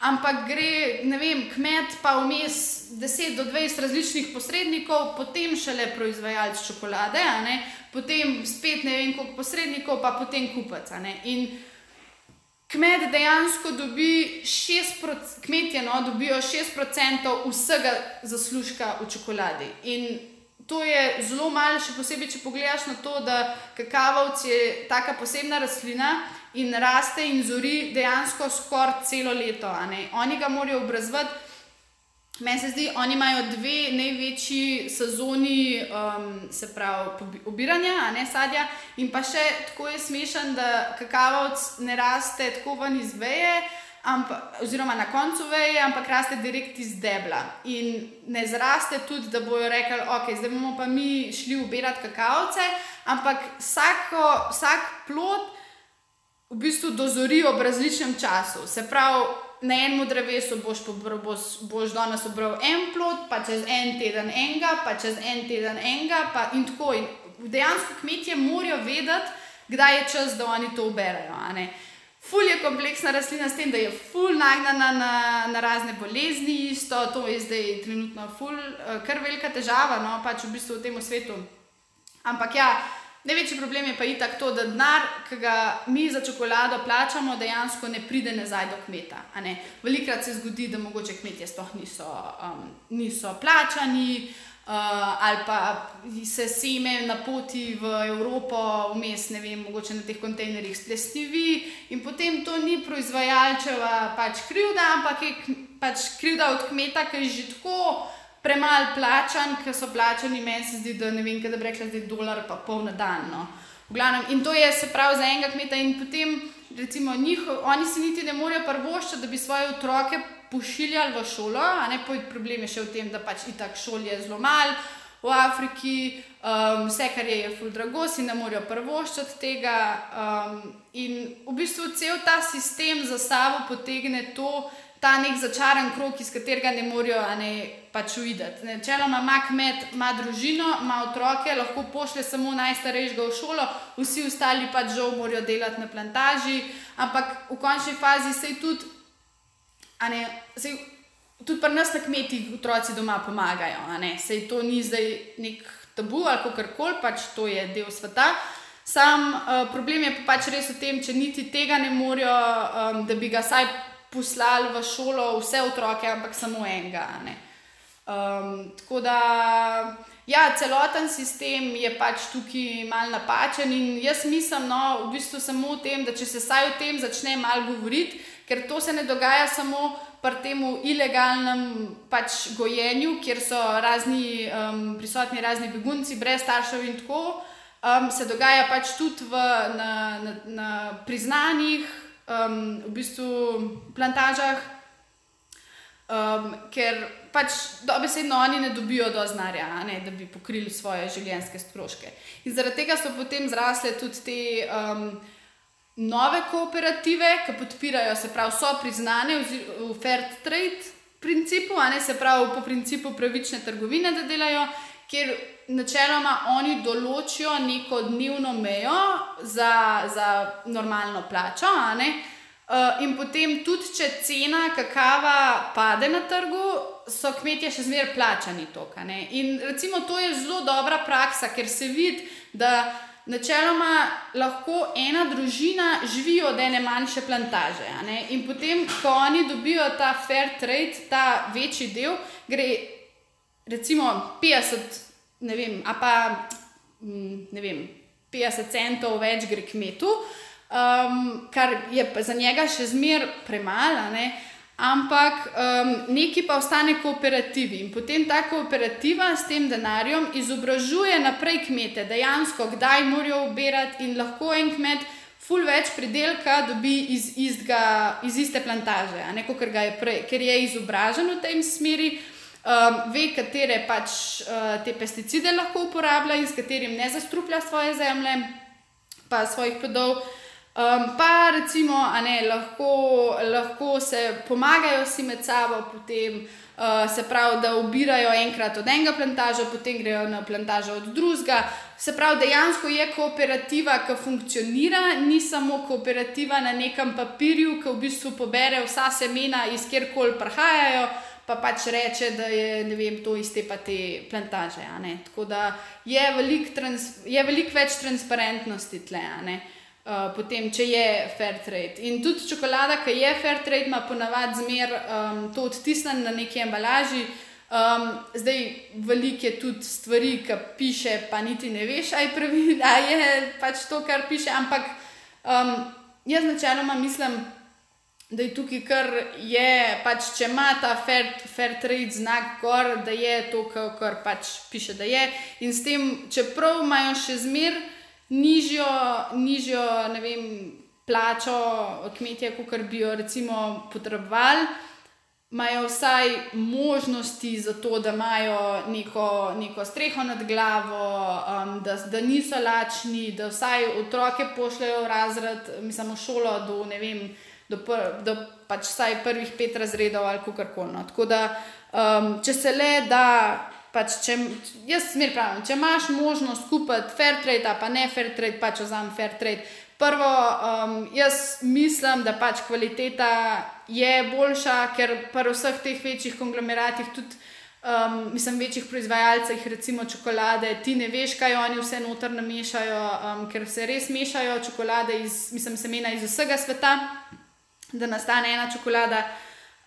S2: ampak gre vem, kmet, pa vmes 10 do 20 različnih posrednikov, potem šele proizvajalec čokolade, potem spet ne vem koliko posrednikov, pa potem kupec. In kmet dejansko dobi 6%, kmetje no, dobijo 6% vsega zaslužka v čokoladi. In to je zelo malo, še posebej, če pogledaš na to, da kakavovc je taka posebna rastlina in raste in zori dejansko skoraj celo leto. Oni ga morajo obrazvati. Meni se zdi, oni imajo dve največji sezoni, um, se pravi, obiranja, a ne sadja. In pa še tako je smešen, da kakavovc ne raste tako ven iz veje, ampak, oziroma na koncu veje, ampak raste direkt iz debla. In ne zraste tudi, da bojo rekli, ok, zdaj bomo pa mi šli ubirati kakavce, ampak vsako, vsak plot v bistvu dozori ob različnem času. Se pravi, na enem drevesu boš, boš, boš danes obral en plot, pa čez en teden enega, pa čez en teden enega, pa in tako. In dejansko kmetje morajo vedeti, kdaj je čas, da oni to uberajo. Ful je kompleksna rastlina s tem, da je ful nagnjena na, na razne bolezni, isto to je zdaj trenutno ful, eh, kar velika težava, no pač v bistvu v tem svetu. Ampak ja, največji problem je pa itak to, da denar, ki ga mi za čokolado plačamo, dejansko ne pride nazaj do kmeta. Velikrat se zgodi, da mogoče kmetje sploh niso, um, niso plačani. Uh, ali pa se seme na poti v Evropo, vmes, ne vem, mogoče na teh kontejnerjih splestivi, in potem to ni proizvajalčeva pač krivda, ampak je pač krivda od kmeta, ki je že tako premalo plačan, ker so plačani, meni se zdi, da ne vem, kaj da bi rekla, da je dolar pa pol na dan. No. Glavnem, in to je se pravi za enega kmeta, in potem recimo njihov, oni si niti ne morejo prvoščiti, da bi svoje otroke pošiljali v šolo, a ne pojdi problem je še v tem, da pač itak šol je zelo mal v Afriki, um, vse kar je, je ful drago, si ne morejo prvoščati tega. Um, in v bistvu cel ta sistem za sabo potegne to, ta nek začaran krok, iz katerega ne morejo ne, pač uideti. Načeloma ima kmet, ima družino, ima otroke, lahko pošle samo najstarejšega v šolo, vsi ostali pač žal morajo delati na plantaži, ampak v končni fazi se tudi ne, sej, tudi pri nas na kmetih otroci doma pomagajo. Sej to ni zdaj nek tabu ali kar koli, pač to je del sveta. Sam uh, problem je pa pač res v tem, če niti tega ne morejo, um, da bi ga saj poslali v šolo vse otroke, ampak samo enega. Um, tako da, ja, celoten sistem je pač tukaj mal napačen in jaz mislim, no, v bistvu samo v tem, da če se saj o tem začne mal govoriti, ker to se ne dogaja samo pri tem ilegalnem pač gojenju, kjer so razni, um, prisotni razni begunci, brez staršev in tako. Um, se dogaja pač tudi v, na, na, na priznanih, um, v bistvu plantažah, um, ker pač dobesedno oni ne dobijo do znarja, ne, da bi pokrili svoje življenjske stroške. In zaradi tega so potem zrasle tudi te. Um, nove kooperative, ki podpirajo, se pravi, so priznane v, v fair trade principu, a ne se pravi po principu pravične trgovine, da delajo, kjer načeloma oni določijo neko dnevno mejo za, za normalno plačo. Uh, in potem, tudi če cena kakava pade na trgu, so kmetje še zmeraj plačani to. In recimo, to je zelo dobra praksa, ker se vidi, da načeloma lahko ena družina živi od ene manjše plantaže. In potem, ko oni dobijo ta fair trade, ta večji del, gre recimo 50, ne vem, a pa mm, ne vem, 50 centov več gre kmetu, um, kar je za njega še zmeraj premalo ampak um, neki pa ostane kooperativi in potem ta kooperativa s tem denarjem izobražuje naprej kmete, dejansko kdaj morajo obirati in lahko en kmet. Ful več pridelka dobi iz, istga, iz iste plantaže, ne, je prej, ker je izobražen v tem smeri, um, ve, katere pač uh, te pesticide lahko uporablja in s katerim ne zastruplja svoje zemlje, pa svojih plodov. Um, pa recimo, ne, lahko, lahko se pomagajo si med sabo, potem uh, se pravi, da ubirajo enkrat od enega plantaža, potem grejo na plantažo od drugega. Se pravi, dejansko je kooperativa, ki funkcionira, ni samo kooperativa na nekem papirju, ki v bistvu pobere vsa semena iz kjerkoli prihajajo. Pa pač reče, da je vem, to iz te pa te plantaže. Tako da je veliko velik več transparentnosti tle. Uh, potem, če je fair trade. In tudi čokolada, ki je fair trade, ima ponavadi zmer um, to odtisnjeno na neki embalaži. Um, zdaj, veliko je tudi stvari, ki piše, pa niti ne veš, aj pravi, da je pač to, kar piše. Ampak um, jaz načeloma mislim, da je tukaj, kar je, pač, če ima ta fair, fair trade znak gor, da je to, kar pač piše, da je. In s tem, čeprav imajo še zmeraj nižjo, nižjo vem, plačo kmetje, kot bi jo recimo potrebovali. Imajo vsaj možnosti za to, da imajo neko, neko streho nad glavo, um, da, da niso lačni, da vsaj otroke pošljajo v razred, mislim, v šolo do, ne vem, do, pr, do pač vsaj prvih pet razredov ali kako koli. No. Tako da, um, če se le da pač če, jaz smer pravim, če imaš možnost kupiti fair trade, pa ne fair trade, pač vzamem fair trade. Prvo, um, jaz mislim, da pač kvaliteta je boljša, ker pri vseh teh večjih konglomeratih, tudi um, mislim, večjih proizvajalcev, recimo čokolade, ti ne veš, kaj oni vse noter namešajo, um, ker se res mešajo čokolade iz, mislim, semena iz vsega sveta, da nastane ena čokolada.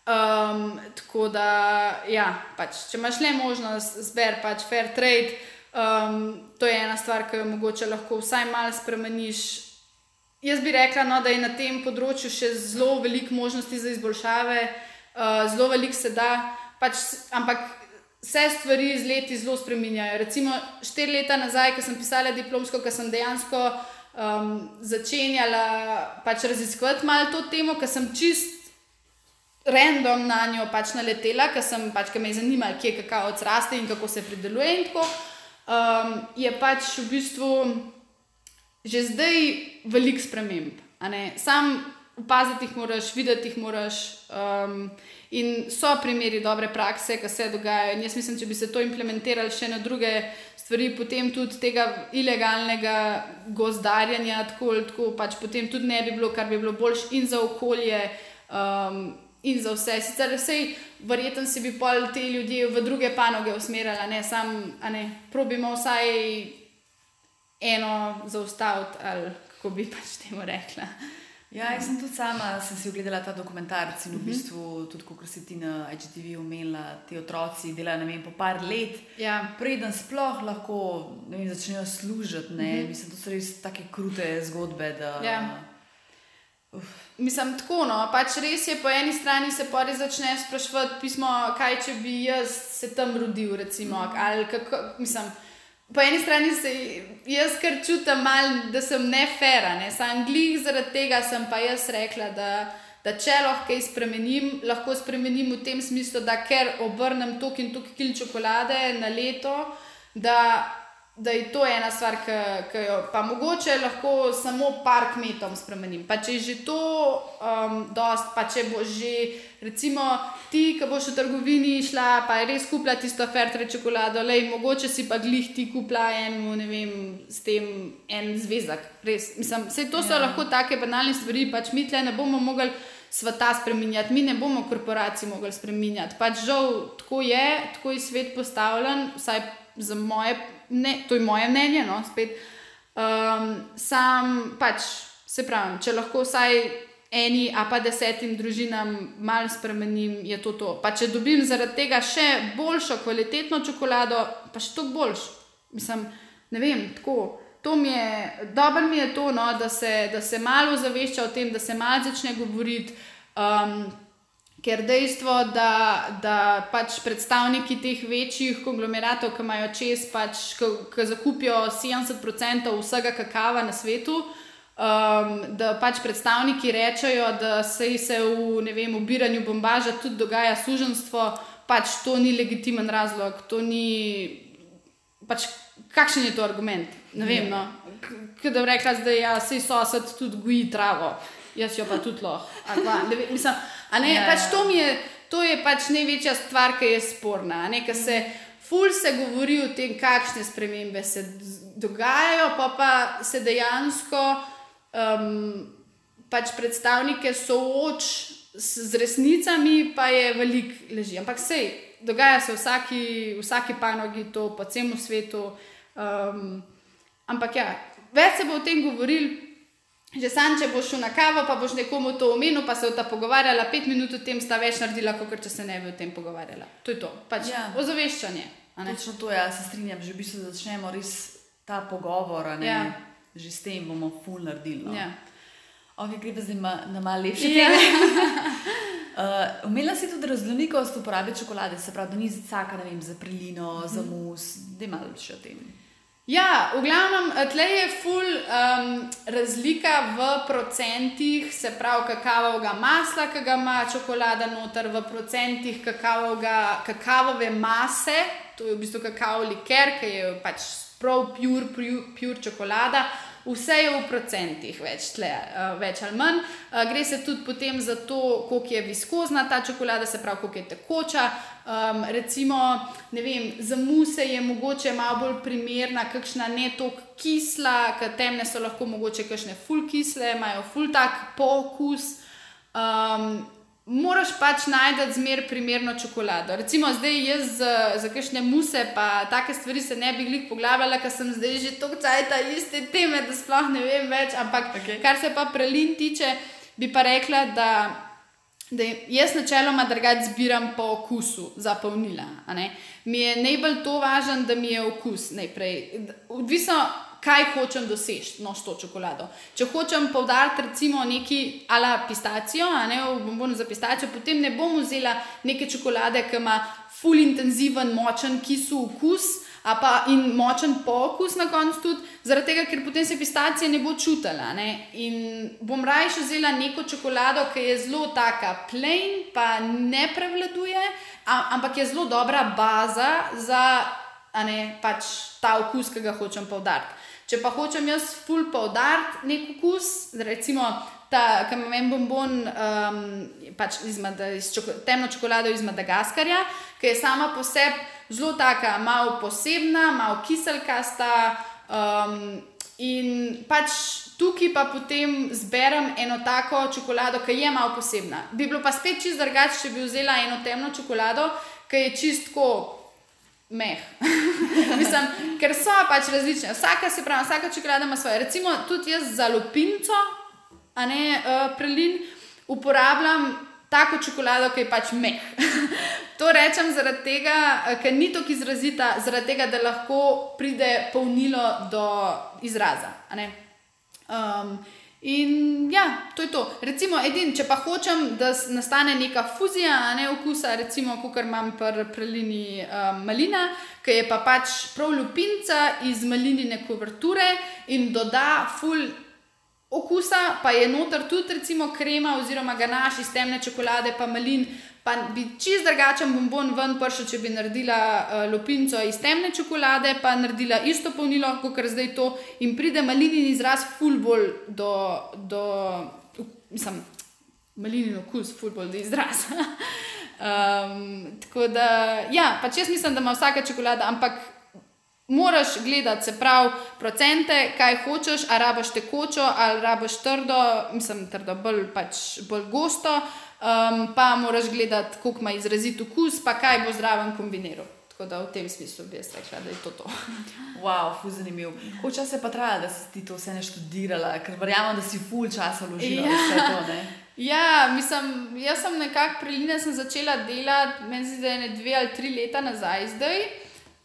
S2: Um, tako da, ja, pač, če imaš le možnost, zber pač fair trade. Um, to je ena stvar, ki jo mogoče lahko vsaj malo spremeniš. Jaz bi rekla, no, da je na tem področju še zelo veliko možnosti za izboljšave, uh, zelo veliko se da, pač, ampak vse stvari z leti zelo spremenjajo. Recimo, štiri leta nazaj, ko sem pisala diplomsko, ko sem dejansko um, začenjala pač raziskovati malo to temo, ker sem čist random na njo pač naletela, ker sem pač, ker me je zanimalo, kje kakao odraste in kako se prideluje. In tako um, je pač v bistvu že zdaj velik sprememb. Sam opaziti jih moraš, videti jih moraš. Um, in so primeri dobre prakse, ki se dogajajo. In jaz mislim, če bi se to implementirali še na druge stvari, potem tudi tega ilegalnega gozdarjanja, tako ali tako, pač potem tudi ne bi bilo, kar bi bilo boljše in za okolje. Um, in za vse. Sicer vse, verjetno si bi pol te ljudi v druge panoge usmerjala, ne samo, ne, probimo vsaj eno zaustaviti, ali kako bi pač temu rekla.
S1: Ja, jaz sem tudi sama sem si ogledala ta dokumentarc in v mhm. bistvu tudi, kot si ti na IGTV omenila, ti otroci delajo vem, po par let.
S2: Ja.
S1: Preden sploh lahko vem, začnejo služiti, ne, mm -hmm. mislim, to so res take krute zgodbe. Da,
S2: ja. Mislim, tako no. Pač res je, po eni strani se pori začne sprašovati, pismo, kaj če bi jaz se tam rodil. Recimo, mm. kako, mislim, po eni strani se jaz kar čutim, mal, da sem nefera, ne sem glih, zaradi tega sem pa jaz rekla. Da, Da če lahko kaj spremenim, lahko spremenim v tem smislu, da ker obrnem tok in tok kil čokolade na leto, da da je to ena stvar, ki jo pa mogoče lahko samo par kmetom spremenim. Pa če je že to, um, dost, pa če bo že, recimo, ti, ki boš v trgovini šla, pa je res kupila tisto fertre čokolado, le mogoče si pa glih ti kupila eno, ne vem, s tem en zvezek. Res, mislim, vse to so ja. lahko take banalne stvari, pač mi tle ne bomo mogli. Sveta spremenjati, mi ne bomo korporacij mogli spremenjati. Pač žal, tako je, tako je svet postavljen, vsaj za moje ne, to je moje mnenje, no, spet. Um, sam pač se pravim, če lahko vsaj eni, a pa desetim družinam malo spremenim, je to to. Pa če dobim zaradi tega še boljšo, kvalitetno čokolado, pa še toliko boljš. Mislim, ne vem, tako. To mi je, dobro mi je to, no, da, se, da se malo zavešča o tem, da se malo začne govoriti. Um, Ker dejstvo, da, da pač predstavniki teh večjih konglomeratov, ki imajo čez, pač, ki zakupijo 70% vsega kakava na svetu, um, da pač predstavniki rečejo, da se se v vem, ubiranju bombaža tudi dogaja suženstvo, pač to ni legitimen razlog. Ni, pač, kakšen je to argument? Ne vem. No. Kaj da bi rekla, da ja, se sosed tudi goji travo, jaz jo pa tudi lahko. Ne, ja, pač to, je, to je pač največja stvar, ki je sporna. Ne, se, ful se govori o tem, kakšne spremembe se dogajajo, pa pa se dejansko um, pač predstavnike sooč z, resnicami, pa je velik leži. Ampak sej, dogaja se v vsaki, vsaki panogi, to po celem svetu. Um, ampak ja, več se bo o tem govorili. Že sam, če boš šel na kavo, pa boš nekomu to omenil, pa se o ta pogovarjala, pet minut o tem sta več naredila, kot če se ne bi o tem pogovarjala. To je to, pač ja. ozaveščanje.
S1: Točno to, ja, se strinjam, že v bistvu začnemo res ta pogovor, ja. že s tem bomo ful naredili. No. Ja. Ok, gre pa zdaj ma, na malo lepše ja. teme. uh, Umela si tudi raznolikost uporabe čokolade, se pravi, da ni za vsaka, ne vem, za prelino, mm. za mus, da je malo še o tem.
S2: Ja, v glavnem, tle je ful um, razlika v procentih, se pravi, kakavovega masla, ki ga ima čokolada noter, v procentih kakavove mase, to je v bistvu kakao liker, ki je pač prav pure, pure, pure čokolada. Vse je v procentih, več, tle, uh, več ali manj. Uh, gre se tudi potem za to, koliko je viskozna ta čokolada, se pravi, koliko je tekoča. Um, recimo, vem, za muse je mogoče malo bolj primerna, kakšna ne toliko kisla, ker temne so lahko mogoče kakšne fulkisle, imajo fultak pokus. Um, moraš pač najti zmer primerno čokolado. Recimo zdaj jaz za, za kakšne muse, pa take stvari se ne bi glih poglabljala, ker sem zdaj že toliko časa iste teme, da sploh ne vem več. Ampak okay. kar se pa prelin tiče, bi pa rekla, da. Da jaz načeloma drugače zbiram po okusu za polnila. Mi je najbolj to važno, da mi je okus najprej. Odvisno, kaj hočem doseči no, s to čokolado. Če hočem povdariti, recimo, neki ala pistacijo, a ne v bombonu za pistacijo, potem ne bom vzela neke čokolade, ki ima full intenziven, močen kisu okus. A pa in močen pokus na koncu tudi, zaradi tega, ker potem se pistacija ne bo čutila. Ne? In bom raje vzela neko čokolado, ki je zelo taka plain, pa ne prevladuje, ampak je zelo dobra baza za ne, pač ta okus, ki ga hočem povdariti. Če pa hočem jaz ful poudariti nek okus, recimo ta kamen bombon, um, pač iz, iz čoko, temno čokolado iz Madagaskarja, ki je sama po sebi zelo taka, malo posebna, malo kiselkasta. Um, in pač tukaj pa potem zberem eno tako čokolado, ki je malo posebna. Bi bilo pa spet čist drugače, če bi vzela eno temno čokolado, ki je čistko meh. Mislim, ker so pač različne. Vsaka se pravi, vsaka čokolada ima svoje. Recimo tudi jaz za lupinco, a ne uh, prelin, uporabljam tako čokolado, ki je pač meh. to rečem zaradi tega, eh, ker ni tako izrazita, zaradi tega, da lahko pride polnilo do izraza. Um, In ja, to je to. Recimo, edin, če pa hočem, da nastane neka fuzija, ne okusa, recimo, kot imam pri prelini um, malina, ki je pa pač prav lupinca iz malinine kuverture in doda ful okusa, pa je noter tudi recimo krema oziroma ganaš iz temne čokolade, pa malin. Pa bi čist drugačen bombon ven prišel, če bi naredila uh, lopinco iz temne čokolade, pa naredila isto polnilo, kot je zdaj to, in pride malinin izraz, fulbol do, do mislim, malinin okus, fulbol do izraz. um, tako da, ja, pač jaz mislim, da ima vsaka čokolada, ampak moraš gledati, se pravi, procente, kaj hočeš, ali rabaš tekočo, ali rabaš trdo, mislim, trdo, bolj, pač, bolj gosto, um, pa moraš gledati, koliko ima izrazit okus, pa kaj bo zraven kombiniral. Tako da v tem smislu bi jaz rekla, da je to to.
S1: Wow, fu zanimiv. Koliko časa je pa trajalo, da si ti to vse neštudirala, ker verjamem, da si ful časa vložila ja. vse to. Ne?
S2: Ja, mislim, jaz sem nekako preline začela delati, meni se zdi, da je ne dve ali tri leta nazaj zdaj.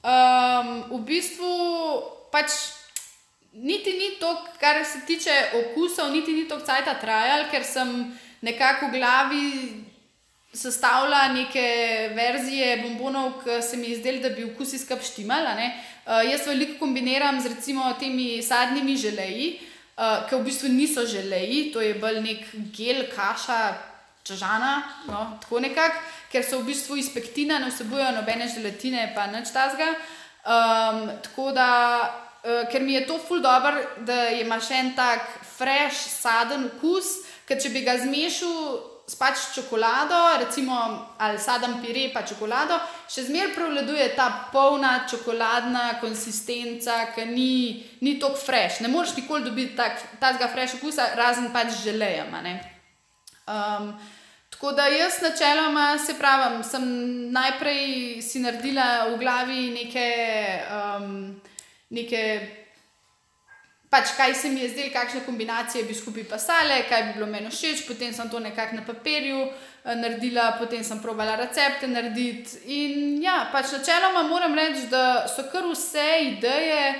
S2: Um, v bistvu pač niti ni to, kar se tiče okusov, niti ni to, kaj ta trajal, ker sem nekako v glavi sestavljala neke verzije bombonov, ki se mi je zdelo, da bi okusi skrb štimala. Uh, jaz veliko kombiniram z recimo temi sadnimi želeji, uh, ki v bistvu niso želeji, to je bolj nek gel, kaša, čežana, no, tako nekako ker so v bistvu iz pektina, ne vsebujejo nobene želatine, pa nič tazga. Um, tako da, uh, ker mi je to ful dobr, da ima še en tak fresh, saden okus, ker če bi ga zmešal s pač čokolado, recimo ali sadem pire pa čokolado, še zmeraj prevladuje ta polna čokoladna konsistenca, ki ni, ni tako fresh. Ne moreš nikoli dobiti takega fresh okusa, razen pač želejama. Um, Tako da jaz načeloma se pravim, sem najprej si naredila v glavi neke, um, neke pač kaj se mi je zdelo, kakšne kombinacije bi skupaj pasale, kaj bi bilo meni všeč, potem sem to nekako na papirju uh, naredila, potem sem probala recepte narediti. In ja, pač načeloma moram reči, da so kar vse ideje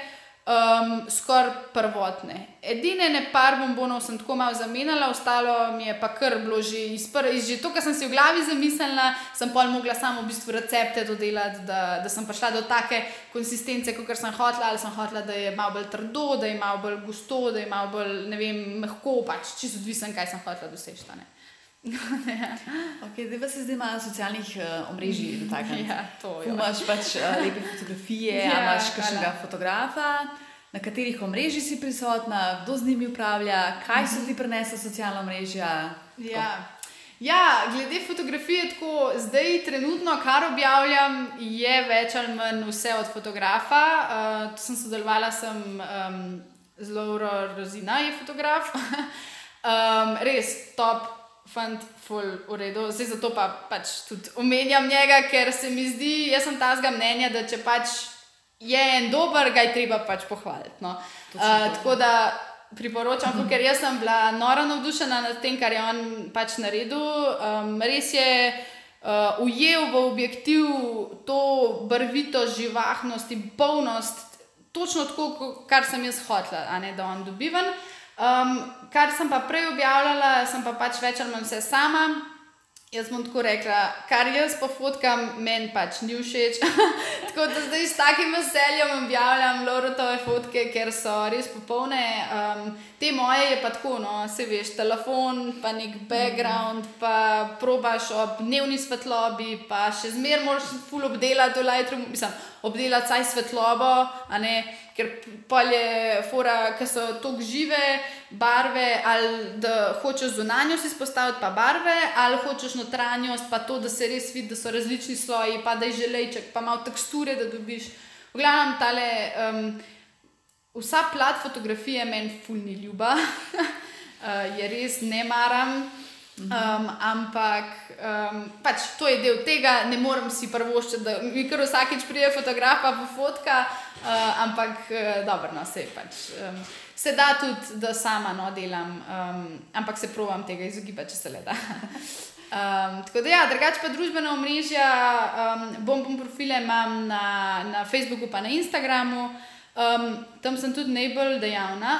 S2: um, skoraj prvotne. Edine ne par bombonov sem tako malo zamenjala, ostalo mi je pa kar bilo že iz prvega, že to, kar sem si v glavi zamislila, sem pa mogla samo v bistvu recepte dodelati, da, da sem prišla do take konsistence, kot sem hotela, ali sem hotela, da je malo bolj trdo, da je malo bolj gusto, da je malo bolj, ne vem, mehko, pač čisto odvisen, kaj sem hotela doseči.
S1: Okay, zdaj pa se zdaj malo socialnih uh, omrežij dotaknemo.
S2: Ja, to je.
S1: Imaš pač uh, lepe fotografije, ja, imaš kakšnega fotografa, na katerih omrežjih si prisotna, kdo z njimi upravlja, kaj so ti prenesla socialna omrežja.
S2: Ja. Ja, glede fotografije, tako zdaj, trenutno, kar objavljam, je več ali manj vse od fotografa. Uh, sem sodelovala sem, um, z Lauro Rozina, je fotograf. um, res top fant, full v redu. Zdaj zato pa pač tudi omenjam njega, ker se mi zdi, jaz sem tazga mnenja, da če pač je en dober, ga je treba pač pohvaliti. No. Uh, tako da priporočam, ker jaz sem bila nora navdušena nad tem, kar je on pač naredil. Um, res je. Uh, ujel v objektiv to barvito živahnost in polnost, točno tako, kot sem jaz hotela, da on dobivam. Um, kar sem pa prej objavljala, sem pa pač več ali manj vse sama. Jaz bom tako rekla, kar jaz pa fotkam, meni pač ni všeč. tako da zdaj s takim veseljem objavljam Lorotove fotke, ker so res popolne. Um, te moje je pa tako, no, se veš, telefon, pa nek background, pa probaš ob dnevni svetlobi, pa še zmeraj moraš ful obdelati v Lightroomu, mislim, obdelati saj svetlobo, ker polje, fora, ki so tako žive barve, ali da hočeš zunanjost izpostaviti, pa barve, ali hočeš notranjost, pa to, da se res vidi, da so različni sloji, pa da je želejček, pa malo teksture, da dobiš. V glavnem, tale, um, vsa plat fotografije meni fulni ljuba, uh, je res ne maram. Um, ampak um, pač to je del tega, ne morem si prvoščiti, da mi kar vsakeč prije fotografa po fotka, uh, ampak uh, dobro, no, se pač. Um, se da tudi, da sama no, delam, um, ampak se provam tega izogibati, če se le da. Um, tako da, ja, drugače pa družbena omrežja, um, bom bom profile imam na, na Facebooku, pa na Instagramu, um, tam sem tudi najbolj dejavna,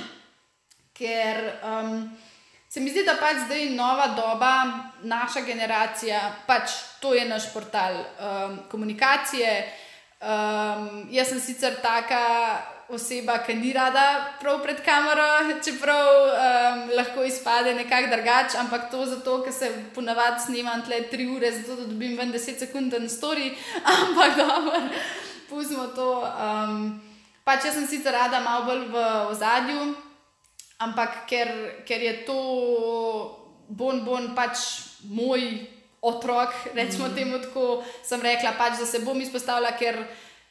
S2: ker. Um, Se mi zdi, da pač zdaj nova doba, naša generacija, pač to je naš portal um, komunikacije. Um, jaz sem sicer taka oseba, ki ni rada prav pred kamero, čeprav um, lahko izpade nekako drugače, ampak to zato, ker se ponavadi snimam tle tri ure, zato da dobim ven 10 sekund na story, ampak dobro, pustimo to. Um, pač jaz sem sicer rada malo bolj v ozadju, ampak ker, ker je to bon, bon pač moj otrok, recimo mm. temu tako, sem rekla, pač, da se bom izpostavila, ker.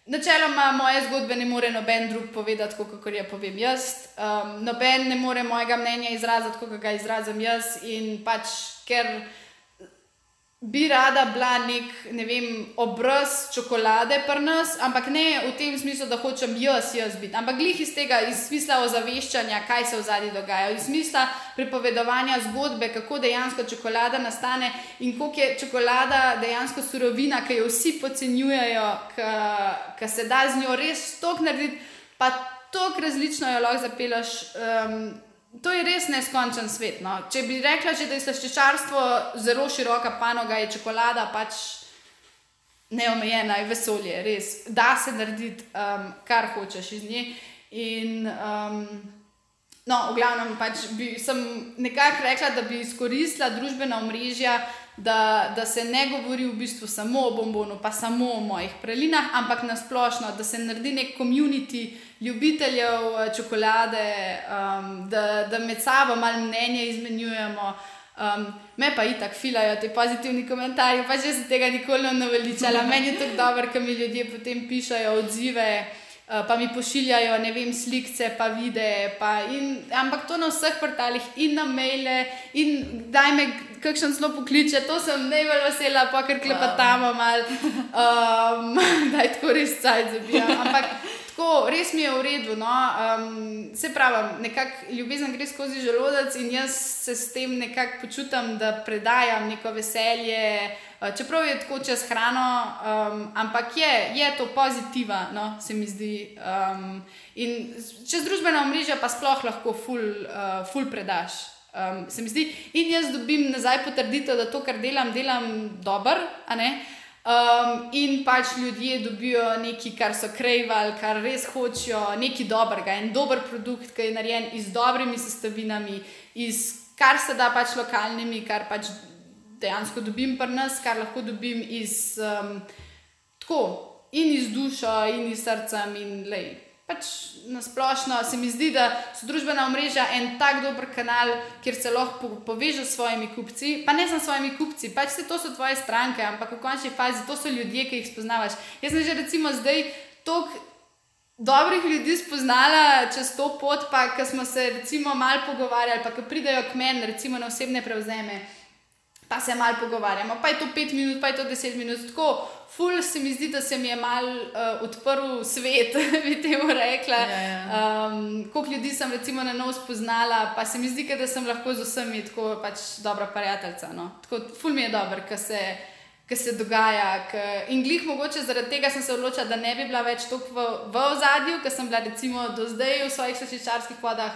S2: Načeloma moje zgodbe ne more noben drug povedati, kot povem jaz. Um, noben ne more mojega mnenja izraziti, kot ga izrazim jaz. In pač, ker bi rada bila nek ne vem, obraz čokolade pri nas, ampak ne v tem smislu, da hočem jaz, jaz biti, ampak glih iz tega, iz smisla ozaveščanja, kaj se v zadnji dogaja, iz smisla pripovedovanja zgodbe, kako dejansko čokolada nastane in koliko je čokolada dejansko surovina, ki jo vsi podcenjujejo, ki se da z njo res tok narediti, pa tok različno jo lahko zapelaš. Um, To je res neskončen svet. No. Če bi rekla, že, da je slaščičarstvo zelo široka panoga, je čokolada pač neomejena, je vesolje, res. Da se narediti, um, kar hočeš iz nje. In, um, no, v glavnem, pač bi, sem nekako rekla, da bi izkoristila družbena omrežja, da, da se ne govori v bistvu samo o bombonu, pa samo o mojih pralinah, ampak nasplošno, da se naredi nek komunity ljubiteljev eh, čokolade, um, da, da med sabo malo mnenje izmenjujemo. Um, me pa i tako filajo ti pozitivni komentarji, pa že se tega nikoli ne naveličala. Meni je tako dobro, ker mi ljudje potem pišajo odzive. Uh, pa mi pošiljajo, ne vem, slike, pa videe. Pa in, ampak to na vseh portalih, in na maile, in daj me, kakšen zelo pokliče, to sem najbolj vesela, pa ker klepetamo malo, um, da je tako res cajt zabija. Ampak Tako, res mi je v redu. No? Um, se pravi, nekako ljubezen gre skozi želodec in jaz se s tem nekako počutim, da predajam neko veselje, čeprav je tako čez hrano, um, ampak je, je to pozitivno, no? se mi zdi. Um, in čez družbena omrežja pa sploh lahko ful, uh, ful predaš. Um, se mi zdi, in jaz dobim nazaj potrditev, da to, kar delam, delam dobro. Um, in pač ljudje dobijo nekaj, kar so krajvali, kar res hočejo, nekaj dobrega, en dober produkt, ki je narejen z dobrimi sestavinami, iz kar se da pač lokalnimi, kar pač dejansko dobim pri nas, kar lahko dobim iz um, tako in iz duša, in iz srca, in lej pač na splošno se mi zdi, da so družbena omrežja en tak dober kanal, kjer se lahko povežeš s svojimi kupci. Pa ne samo s svojimi kupci, pač se to so tvoje stranke, ampak v končni fazi to so ljudje, ki jih spoznavaš. Jaz sem že recimo zdaj toliko. Dobrih ljudi spoznala čez to pot, pa ko smo se recimo malo pogovarjali, pa ko pridejo k meni, recimo na osebne prevzeme, pa se malo pogovarjamo, pa je to pet minut, pa je to deset minut, tako ful se mi zdi, da se mi je mal uh, odprl svet, bi temu rekla. Ja, ja. Um, koliko ljudi sem recimo na novo spoznala, pa se mi zdi, da sem lahko z vsemi tako pač dobra prijateljica. No? Tako ful mi je dobro, ker se. Ki se dogaja. K, in glih mogoče zaradi tega sem se odločila, da ne bi bila več tako v, v ozadju, ker sem bila recimo do zdaj v svojih sočičarskih vodah.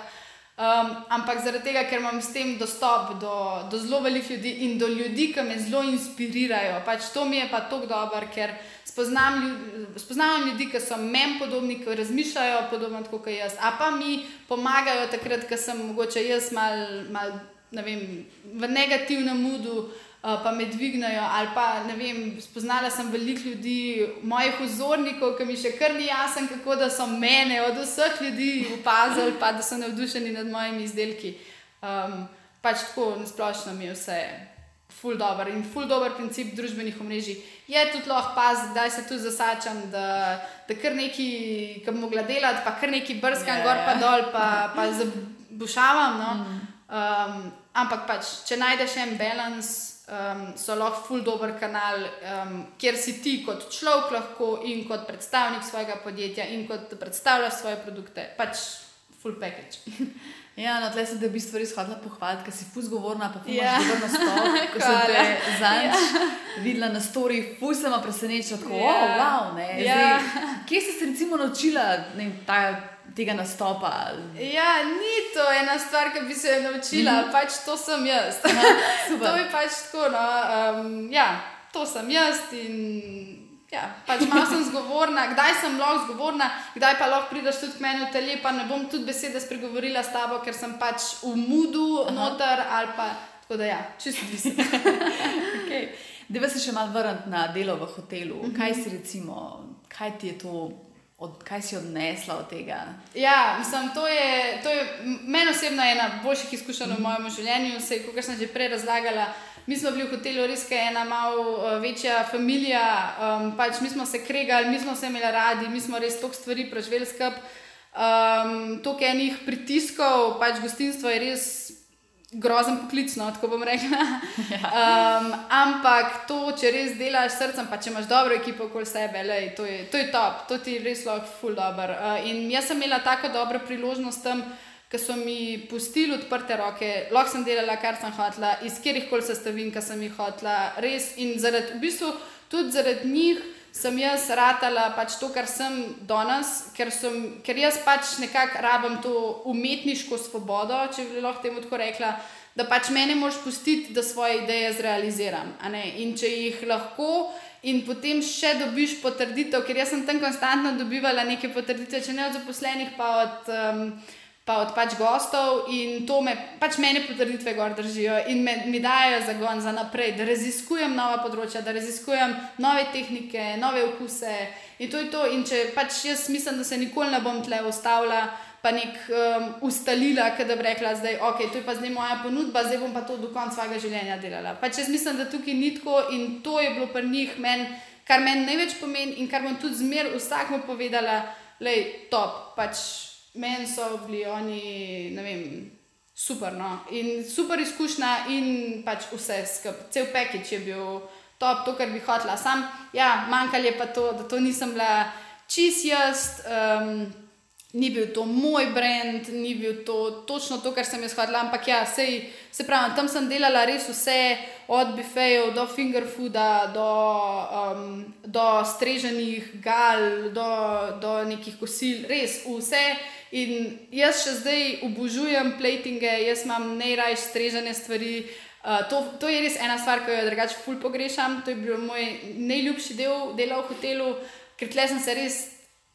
S2: Um, ampak zaradi tega, ker imam s tem dostop do, do zelo velikih ljudi in do ljudi, ki me zelo inspirirajo. Pač to mi je pa tako dobro, ker spoznam ljudi, spoznavam ljudi, ki so meni podobni, ki razmišljajo podobno kot jaz. A pa mi pomagajo takrat, ko sem mogoče jaz mal, mal ne vem, v negativnem mudu. Eh, pa me dvignajo. Ali pa ne vem, spoznala sem veliko ljudi, mojih vzornikov, ki mi še kar ni jasno, kako da so mene od vseh ljudi opazili, pa da so navdušeni nad mojimi izdelki. Um, pač tako nasplošno mi je vse. Ful dobr in ful dobr princip družbenih omrežij. Je tudi lahko paz, da se tu zasačam, da, da kar neki, ki bi mogla delati, pa kar neki brskam yeah. gor pa dol, pa, pa zabušavam. No? Um, ampak pač, če najdeš en balans, um, so lahko ful dobr kanal, um, kjer si ti kot človek lahko in kot predstavnik svojega podjetja in kot predstavljaš svoje produkte, pač full package.
S1: Ja, na tle se da bi stvari shodila pohvaliti, ker si fuz govorna, pa fuz ja. govorna stop, ko sem te zanj ja. videla na story, fuz sem presenečila, tako, ja. oh, wow, ne. Ja. Zdaj, kje si se recimo naučila, ne, ta tega nastopa?
S2: Ja, ni to ena stvar, ki bi se jo naučila, mm -hmm. pač to sem jaz. to je pač tako. No, um, ja, to sem jaz in Ja, pač malo sem zgovorna, kdaj sem lahko zgovorna, kdaj pa lahko prideš tudi k meni v telje, pa ne bom tudi besede spregovorila s tabo, ker sem pač v mudu noter ali pa tako da ja, čisto odvisno.
S1: okay. Deva se še malo vrniti na delo v hotelu. Uh -huh. Kaj si recimo, kaj ti je to? Od, kaj si odnesla od tega?
S2: Ja, mislim, to je, to je meni osebno ena boljših izkušenj v mojem življenju. Sej, kot sem že prej razlagala, mi smo bili v hotelu res ena malo uh, večja družina. Um, pač mi smo se kregali, mi smo se imeli radi, mi smo res toliko stvari preživeli skupaj. Um, Toliko enih pritiskov, pač gostinstvo je res grozen poklic, no, tako bom rekla. Um, ampak to, če res delaš srcem, pa če imaš dobro ekipo okoli sebe, lej, to, je, to je top, to ti res lahko ful dobr. Uh, in jaz sem imela tako dobro priložnost tam, ker so mi pustili odprte roke, lahko sem delala, kar sem hotela, iz kjerih koli sestavin, ki sem jih hotela, res in zaradi, v bistvu tudi zaradi njih sem jaz ratala pač to, kar sem danes, ker, sem, ker jaz pač nekako rabim to umetniško svobodo, če bi lahko temu tako rekla, da pač meni moš pustiti, da svoje ideje zrealiziram. In če jih lahko. In potem še dobiš potrditev, ker jaz sem tam konstantno dobivala neke potrditve, če ne od zaposlenih, pa od um, pa od pač gostov in to me, pač meni potrditve gor držijo in me, mi dajo zagon za naprej, da raziskujem nova področja, da raziskujem nove tehnike, nove okuse in to je to. In če pač jaz mislim, da se nikoli ne bom tle ustavila. Pa nek um, ustalila, da bi rekla, da je to zdaj moja ponudba, zdaj bom pa to do konca svojega življenja delala. Pač jaz mislim, da tukaj ni tako in to je bilo pri njih, men, kar meni največ pomeni in kar bom tudi zmer vsakmu povedala, da je top. Pač meni so bili oni, ne vem, super. No? In super izkušnja, in pač vse skupaj, cel paket je bil top, to, kar bi hotela. Sam, ja, manjkalo je pa to, da to nisem bila čist jaz. Um, Ni bil to moj brand, ni bil to točno to, kar sem jaz hodila, ampak ja, sej, se pravi, tam sem delala res vse, od bifejev do fingerfooda, do, um, do streženih gal, do, do nekih kosil, res vse. In jaz še zdaj obožujem platinge, jaz imam najraje strežene stvari. Uh, to, to je res ena stvar, ki jo drugače ful pogrešam. To je bil moj najljubši del dela v hotelu, ker tle sem se res,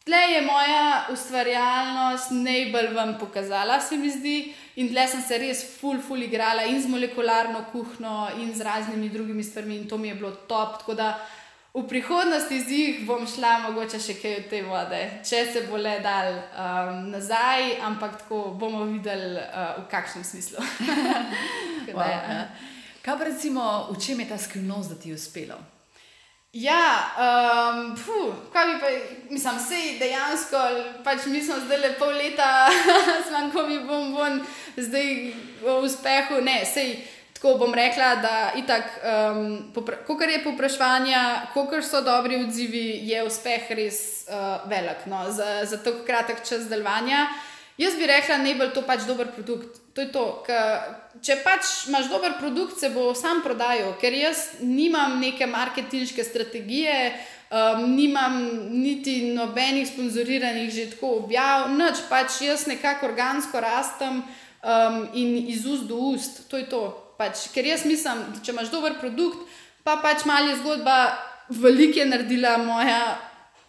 S2: tle je moja ustvarjalnost najbolj vam pokazala, se mi zdi. In tle sem se res ful, ful igrala in z molekularno kuhno in z raznimi drugimi stvarmi in to mi je bilo top. Tako da v prihodnosti z jih bom šla mogoče še kaj od te vode, če se bo le dal um, nazaj, ampak tako bomo videli, uh, v kakšnem smislu.
S1: wow, ja. Kaj pa recimo, v čem je ta skrivnost, da ti je uspelo?
S2: Ja, um, puh, kaj bi pa, mislim, sej dejansko, pač mi smo zdaj le pol leta, smo ko mi bom, bom zdaj v uspehu, ne, sej. Tako bom rekla, da itak, um, ko je popraševanje, ko so dobri odzivi, je uspeh res uh, velik no, za, za tako kratek čas delovanja. Jaz bi rekla, da je to pač dober produkt. To je to, če pač imaš dober produkt, se bo sam prodajal, ker jaz nimam neke marketinške strategije, um, nimam niti nobenih sponzoriranih že tako objav, noč pač jaz nekako organsko rastem um, in iz ust do ust. To je to. Pač, ker jaz mislim, da če imaš dober produkt, pa pač malo je zgodba, veliko je naredila moja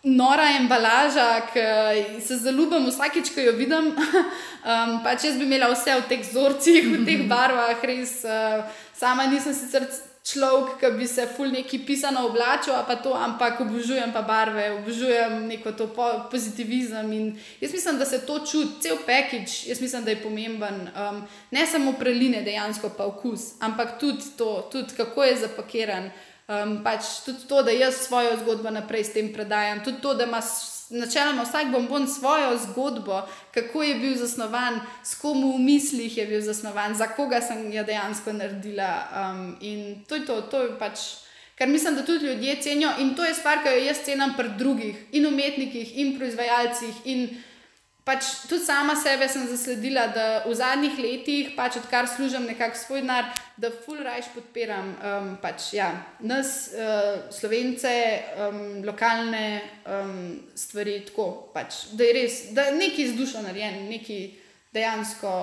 S2: nora embalaža, ki se zaljubim vsakič, ko jo vidim. um, pač jaz bi imela vse v teh vzorcih, v teh barvah, res. Uh, sama nisem sicer človek, ki bi se ful neki pisano oblačil, pa to, ampak obožujem pa barve, obožujem neko to po pozitivizem. Jaz mislim, da se to čuti, cel package, jaz mislim, da je pomemben. Um, ne samo preline, dejansko pa okus, ampak tudi to, tudi kako je zapakiran. Um, pač tudi to, da jaz svojo zgodbo naprej s tem predajam, tudi to, da imaš načeloma vsak bombon svojo zgodbo, kako je bil zasnovan, s komu v mislih je bil zasnovan, za koga sem jo dejansko naredila. Um, in to je to, to je pač. Ker mislim, da tudi ljudje cenijo in to je stvar, ki jo jaz cenim pri drugih, in umetnikih, in proizvajalcih, in pač tudi sama sebe sem zasledila, da v zadnjih letih, pač odkar služim nekako svoj denar, da full rajš podpiram um, pač, ja, nas, uh, slovence, um, lokalne um, stvari, tako pač, da je res, da je nekaj z dušo narejen, nekaj dejansko,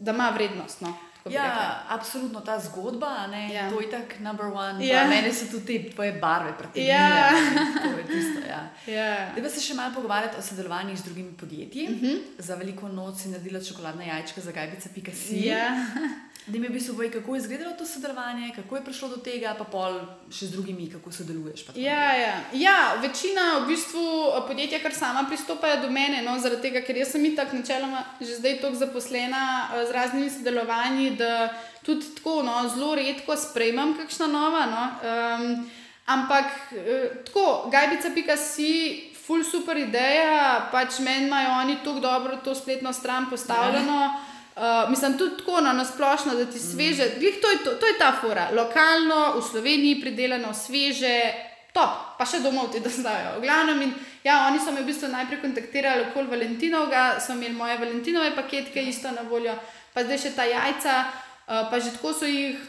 S2: da ima vrednost. No.
S1: Ja, absolutno ta zgodba,
S2: Ja.
S1: to je tako number one.
S2: Ja.
S1: Mene so tudi te tvoje barve pritegnile.
S2: Ja.
S1: ne, to je tisto, ja.
S2: Ja.
S1: Da bi se še malo pogovarjali o sodelovanjih z drugimi podjetji. Uh
S2: Mhm.
S1: -huh. Za veliko noč si naredila čokoladna jajčka za gajbica.si.
S2: Ja.
S1: Da mi v bistvu povej, kako je izgledalo to sodelovanje, kako je prišlo do tega, pa pol še z drugimi, kako sodeluješ. tako
S2: Ja, ja. ja, večina v bistvu podjetja, kar sama pristopajo do mene, no, zaradi tega, ker jaz sem itak načeloma že zdaj toliko zaposlena eh, z raznimi sodelovanji, da tudi tako no, zelo redko sprejmem kakšna nova. No, um, ampak eh, tako, gajbica.si. Ful super ideja, pač meni imajo oni tako dobro to spletno stran postavljeno. Uh, mislim, tudi tako na splošno, da ti sveže, glih, to, je to, to je ta fora, lokalno, v Sloveniji pridelano, sveže, top, pa še domov ti dostajajo. V glavnem, in, ja, oni so me v bistvu najprej kontaktirali okoli Valentinovega, so imeli moje Valentinove paketke isto na voljo, pa zdaj še ta jajca, uh, pa že tako so jih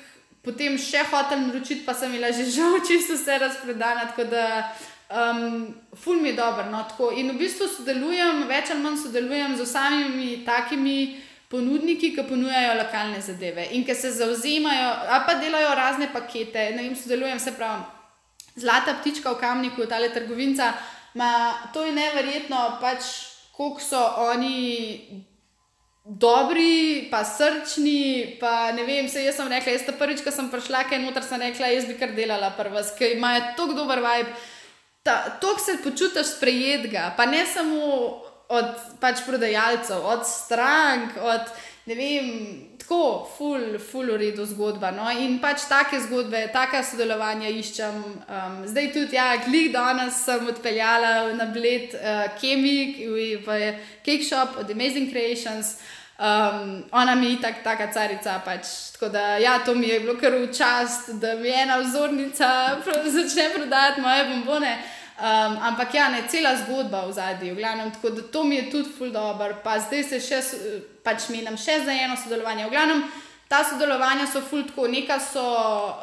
S2: potem še hotel naročiti, pa sem imela že žal čisto vse razpredane. tako da, Um, ful mi je dobro. No, tako. in v bistvu sodelujem, več ali manj sodelujem z vsemi takimi ponudniki, ki ponujajo lokalne zadeve in ki se zauzemajo, a pa delajo razne pakete. Ne vem, sodelujem se pravi. Zlata ptička v kamniku, ta trgovinca, ma, to je neverjetno, pač, koliko so oni dobri, pa srčni. Pa ne vem, se jaz sem rekla, jaz ta prvič, ko sem prišla, kaj noter sem rekla, jaz bi kar delala prva, ker imajo tako dober vibe. To se počutiš sprejetega, pa ne samo od pač prodajalcev, od strank, od ne vem, tako, full, full v redu zgodba. No? In pač take zgodbe, taka sodelovanja iščem. Um, zdaj tudi, ja, glih danes sem odpeljala na bled uh, Kemik, v Cake Shop od Amazing Creations. Um, ona mi je tak, taka carica. Pač. Tako da, ja, to mi je bilo kar v čast, da mi ena vzornica začne prodajati moje bombone. Um, ampak ja, ne cela zgodba v zadnji, v glavnem, tako da to mi je tudi ful dobro. Pa zdaj se še, pač menim še za eno sodelovanje. V glavnem, ta sodelovanja so ful tako, neka so,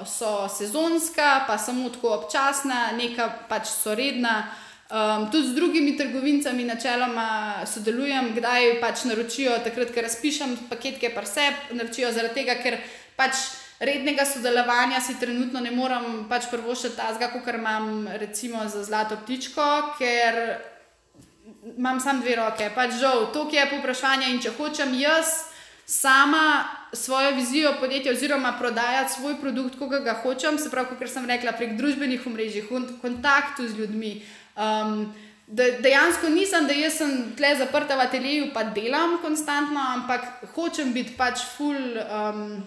S2: so sezonska, pa samo tako občasna, neka pač so redna. Um, tudi z drugimi trgovincami načeloma sodelujem, kdaj pač naročijo, takrat, ker razpišem paketke par sebe, naročijo zaradi tega, ker pač rednega sodelovanja si trenutno ne morem pač prvošiti tazga, kot imam recimo za zlato ptičko, ker imam samo dve roke, pač žal, to je povprašanje in če hočem jaz sama svojo vizijo podjetja oziroma prodajati svoj produkt, ko ga hočem, se pravi, kot sem rekla, prek družbenih omrežij, v kontaktu z ljudmi. Um, Da, dejansko nisem, da jaz sem tle zaprta v ateljeju, pa delam konstantno, ampak hočem biti pač full um,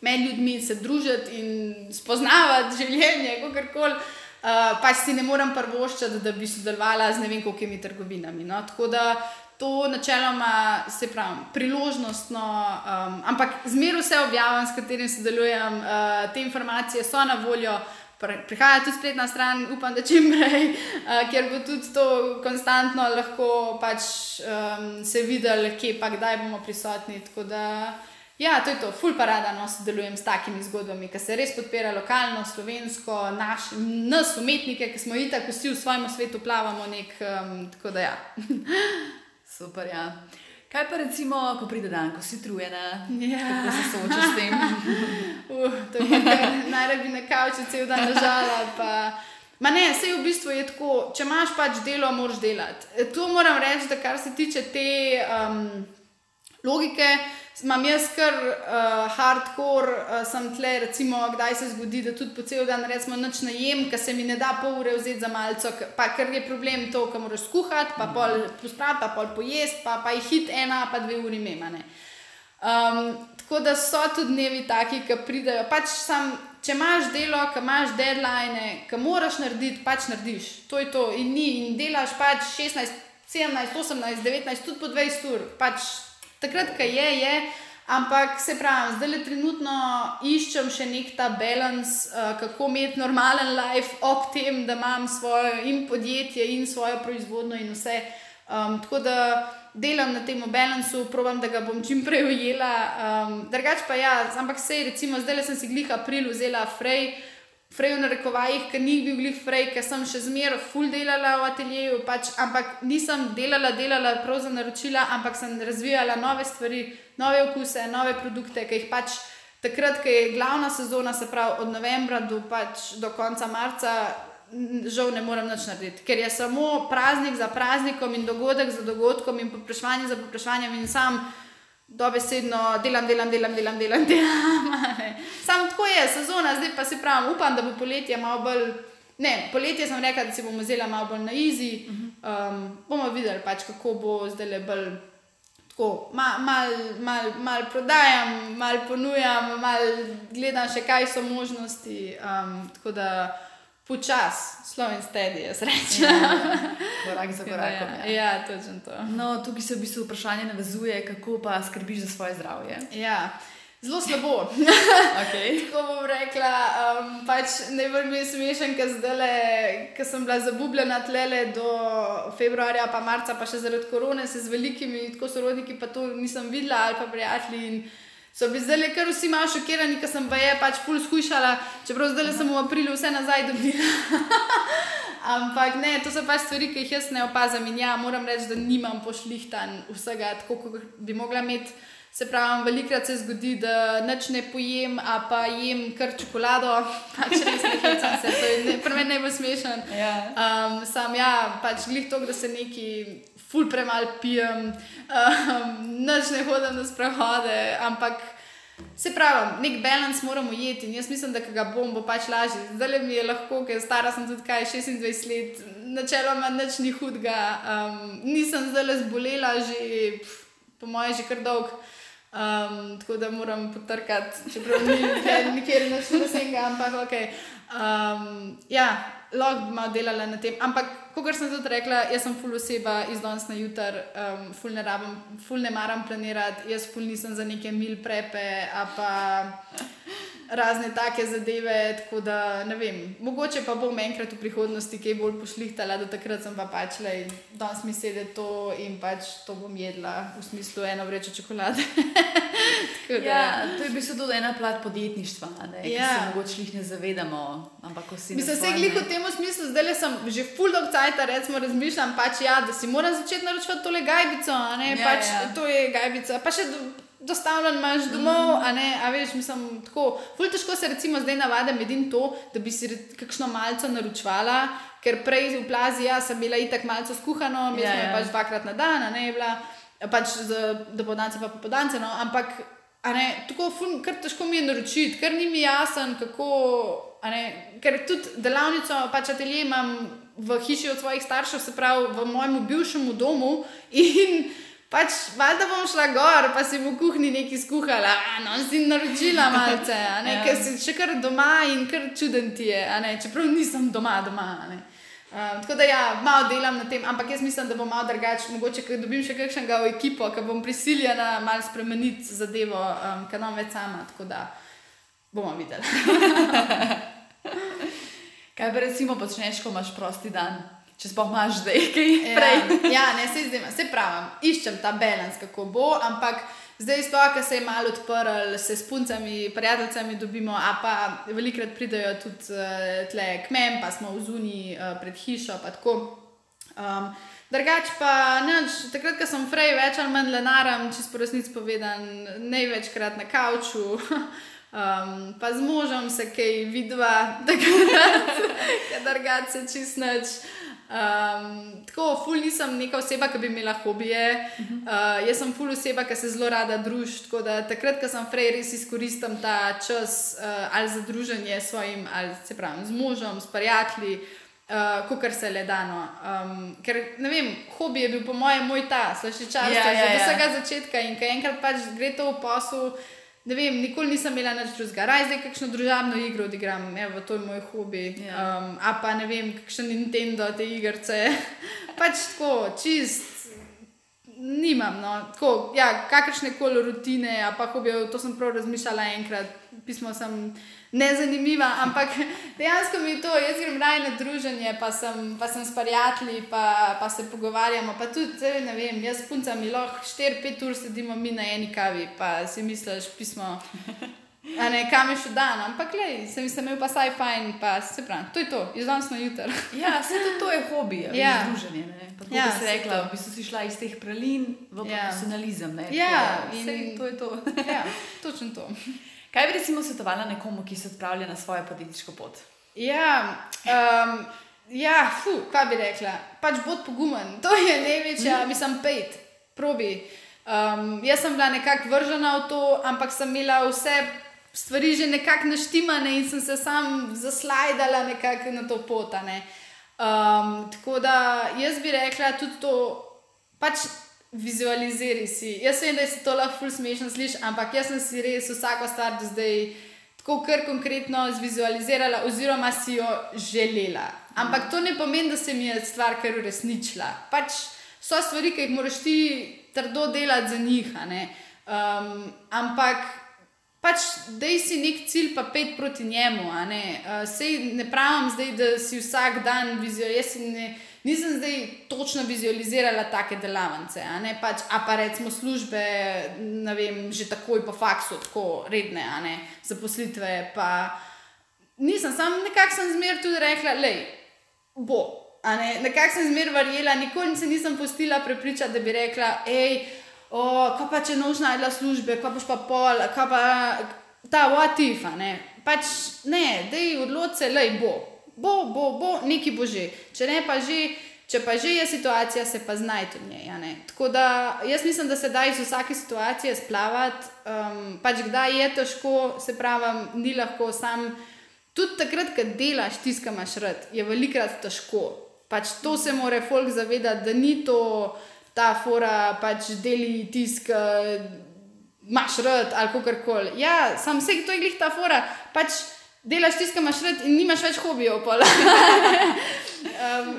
S2: med ljudmi, se družiti in spoznavati življenje, kako koli. Uh, pač si ne morem prvoščati, da bi sodelovala z ne vem kolikimi trgovinami. No? Tako da to načeloma se pravi, priložnostno, um, ampak zmeraj vse objavljam, s katerim sodelujem, uh, te informacije so na voljo. Prihaja tudi spletna stran, upam, da čim prej, uh, ker bo tudi to konstantno lahko pač, um, se videl, kje pa kdaj bomo prisotni. Tako da, ja, to je to, full parada, no, sodelujem s takimi zgodbami, ki se res podpira lokalno, slovensko, naš, nas, umetnike, ki smo itak vsi v svojem svetu plavamo nek. Um, tako da, ja.
S1: Super, ja. Kaj pa recimo, ko pride dan, ko si trujena,
S2: Ja.
S1: kako se soočaš s tem?
S2: Uh, to je najraje bi na kavču cel dan ležala. Pa... Ma ne, vse v bistvu je tako, če imaš pač delo, moraš delati. E, To moram reči, da kar se tiče te um, logike, imam jaz kar uh, hardcore, uh, sem tle, recimo, kdaj se zgodi, da tudi po cel dan recimo noč najem, ker se mi ne da pol ure vzeti za malce, pa ker je problem to, kam moraš skuhati, pa pol pospraviti, pa pol pojesti, pa, pa je hit ena, pa dve uri memane. Um, tako da so tudi dnevi taki, ki pridejo. Pač sam, če imaš delo, ki imaš deadline, ki moraš narediti, pač narediš. To je to. In ni, in delaš pač 16, 17, 18, 19, tudi po 20 ur. Pač takrat, ko je, je. Ampak se pravi, zdaj le trenutno iščem še nek ta balans, uh, kako imeti normalen life, ob tem, da imam svoje in podjetje, in svojo proizvodno, in vse. Um, tako da delam na tem balansu, probujem, da ga bom čim prej ujela. Um, Drugač pa ja, ampak sej, recimo, zdaj sem si glih april vzela Frey. Frej v narekovajih, ker ni bil glih frej, ker sem še zmeraj full delala v ateljeju, pač, ampak nisem delala, delala prav za naročila, ampak sem razvijala nove stvari, nove okuse, nove produkte, ki jih pač takrat, ko je glavna sezona, se pravi od novembra do, pač, do konca marca, žal ne morem nič narediti, ker je samo praznik za praznikom in dogodek za dogodkom in popraševanje za popraševanjem in sam dobesedno delam, delam, delam, delam, delam. delam. Sam tako je, sezona, zdaj pa si pravim, upam, da bo poletje malo bolj. Ne, poletje sem rekla, da si bomo vzela malo bolj na izi. Um, bomo videli, pač, kako bo zdaj le bolj. Tako, malo mal, mal, mal prodajam, malo ponujam, malo gledam še, kaj so možnosti. Um, tako da počas, slow and steady, jaz rečem.
S1: Korak za korakom.
S2: Ja,
S1: Ja.
S2: ja, točno to.
S1: No, tukaj se v bistvu vprašanje navezuje, kako pa skrbiš za svoje zdravje.
S2: Ja, zelo slabo.
S1: Okay.
S2: Tako bom rekla, um, pač najbolj mi je smešen, ker zdaj, ker sem bila zabubljena tlele do februarja, pa marca, pa še zaradi korone, se z velikimi tako sorodniki, pa to nisem videla, ali pa prijatelji. So bili zdaj kar vsi malo šokirani, ker sem pa je pač pol skušala, čeprav zdaj sem v aprilu vse nazaj dobila. Ampak ne, to so pač stvari, ki jih jaz ne opazim. In ja, moram reči, da nimam pošlihtan vsega, tako kot bi mogla imeti. Se pravi, velikrat se zgodi, da nič ne pojem, a pa jem kar čokolado, pač res ne hecam se, to je ne- meni najbolj smešen.
S1: Ja.
S2: Um, sam ja, pač glih to, da se neki ful premalo pijem, um, nič ne hodim na sprehode, ampak se pravi, nek balans moramo jeti in jaz mislim, da ga bom, bo pač lažje. Zdaj mi je lahko, ker stara sem tudi kaj 26 let, načeloma nič ni hudega, um, nisem zdaj le zbolela že, pf, po moje, že kar dolg. Um, tako da moram potrkati, čeprav ni nikjer- nikjer nič resnega, ampak ok. Um, ja, lahko bi malo delala na tem. Ampak, kot sem tudi rekla, jaz sem full oseba iz danes na jutar, um, full, ne rabim, full ne maram planirati, jaz full nisem za neke mil prepe, a pa razne take zadeve. Tako da ne vem, mogoče pa bom enkrat v prihodnosti kaj bolj pošlihtala, do takrat sem pa pač le, danes mi sedi to in pač to bom jedla, v smislu eno vrečo čokolade.
S1: Ja, to je v bistvu tudi ena plat podjetništva, ne, ki
S2: Ja.
S1: se mogoče jih ne zavedamo. Ampak, ko si
S2: Mislim, se glih v tem smislu, zdaj le sem že full dog cajt, recimo razmišljam, pač, ja, da si moram začeti naročati tole gajbico, ne,
S1: Ja,
S2: pač
S1: ja.
S2: to je gajbica, pa še do, dostavljen imaš domov, a ne, a veš, mislim, tako, full težko se recimo zdaj navadim edin to, da bi si kakšno malco naročvala, ker prej v plazi, ja, sem bila itak malco skuhano, mi
S1: Ja,
S2: smo jo
S1: ja.
S2: pač dvakrat na dan, ne, je bila, pač za dopoldance pa popoldance, no, ampak A ne, tako ful, kar težko mi je naročiti, ker ni mi jasen, kako. a Ne, ker tudi delavnico, pač atelje imam v hiši od svojih staršev, se pravi v mojem bivšem domu. In pač, valjda bom šla gor, pa si v kuhinji nekaj skuhala, no, si naročila malce, a ne,
S1: Ja.
S2: ker si še kar doma in kar čuden ti je, ne, čeprav nisem doma, doma. ne. Um, tako da ja, malo delam na tem, ampak jaz mislim, da bo malo drugače. Mogoče, ker dobim še kakšnega v ekipo, ki bom prisiljena malo spremeniti zadevo, um, ker nam več sama. Tako da bomo videli.
S1: Kaj pa recimo počneš, ko imaš prosti dan? Če sploh imaš zdaj kaj prej.
S2: Ja, ja ne, se zdaj, se pravim, iščem ta balans, kako bo, ampak zdaj, sploh, ko se je malo odprl, se s puncami, prijateljicami dobimo, a pa velikrat pridejo tudi uh, tle k mem, pa smo v zuni uh, pred hišo, pa tako. Um, Drugač pa, nič, takrat, ko sem frej, več ali manj lenaram, če po resnici povedan, največkrat na kavču. Um, pa z možem se kaj vidva, takrat, kadar se čist nič. Um, tako, ful nisem neka oseba, ki bi imela hobije. Uh, jaz sem ful oseba, ki se zelo rada druži. Tako da takrat, ko sem frej, res izkoristim ta čas uh, ali za druženje s svojim, ali se pravi, z možem, s prijatelji. Uh, Ko kar se le dano. Um, ker ne vem, hobi je bil po mojem moj ta, slaščičarstvo,
S1: Ja,
S2: ja,
S1: ja,
S2: ja, ja.
S1: ja.
S2: od vsega začetka in ko enkrat pač gre to v posel. Ne vem, nikoli nisem imela nič drugega. Raj zdaj kakšno družabno igro odigram, evo, to je moj hobi.
S1: Ja.
S2: Um, a pa ne vem, kakšen Nintendo, te igrice. pač tako, čist. Nimam, no, tako, ja, kakršne koli rutine, a pa hobijo, to sem prav razmišljala enkrat, pismo sem nezanimiva, ampak dejansko mi je to, jaz grem raje na druženje, pa sem, pa sem s prijatelji, pa, pa se pogovarjamo, pa tudi, ne vem, jaz s puncami lahko 4-5 ur sedimo mi na eni kavi, pa si misliš, pismo. A ne, kam je še dan, ampak le, sem se imel pa saj fajn, pa se pravi, to je to, iz danes na jutro.
S1: Ja, vse to, to je hobi, ja.
S2: Ja.
S1: druženje. Tako
S2: Ja, saj
S1: rekla, v bistvu si šla iz teh prelin v
S2: Ja.
S1: profesionalizem. Ne?
S2: Ja, in-
S1: saj to je to.
S2: Ja, točno to.
S1: Kaj bi recimo svetovala nekomu, ki se odpravlja na svojo podjetniško pot?
S2: Ja, um, ja fu, kaj bi rekla, pač bod pogumen, to je največja, mislim, pet, probi. Um, jaz sem bila nekako vržena v to, ampak sem imela vse stvari že nekako naštimane in sem se sam zaslajdala nekako na to pot. ne. Um, tako da jaz bi rekla tudi to, pač vizualiziraj si. Jaz vem, da se to lahko ful smešno sliši, ampak jaz sem si res vsako stvar do zdaj tako kar konkretno zvizualizirala, oziroma si jo želela. Ampak to ne pomeni, da se mi je stvar kar uresničila. Pač so stvari, ki jih moraš ti trdo delati za njih. Um, ampak pač dej si nek cilj, pa pet proti njemu. Ne? Uh, sej ne pravim zdaj, da si vsak dan vizualizirala. Nisem zdaj točno vizualizirala take delavnice, a ne pač, a pa recimo službe, ne vem, že takoj po faksu, tako redne, a ne zaposlitve. Pa nisem, sam nekako sem zmer tudi rekla, da bo. Ne? Nekako sem zmer verjela, nikoli se nisem postila prepričati, da bi rekla, hej, kaj pa če nož najdla službe, kaj boš pa pol, kaj pa ta what-if, ne. Pač ne, da je odločce, le bo. Bo, bo, bo, neki bo že. Če ne pa že, če pa že je situacija, se pa znajte v njej. Tako da jaz mislim, da se da iz vsake situacije splavati. Um, pač kdaj je težko, se pravi, ni lahko sam. Tudi takrat, ko delaš, tiskaš rad, je velikrat težko. Pač to se mora folk zavedati, da ni to ta fora, pač deli tisk, imaš rad ali kako koli. Ja, sam vse to je glih ta fora. Pač delaš tisto, kar imaš rad in nimaš več hobijev. um,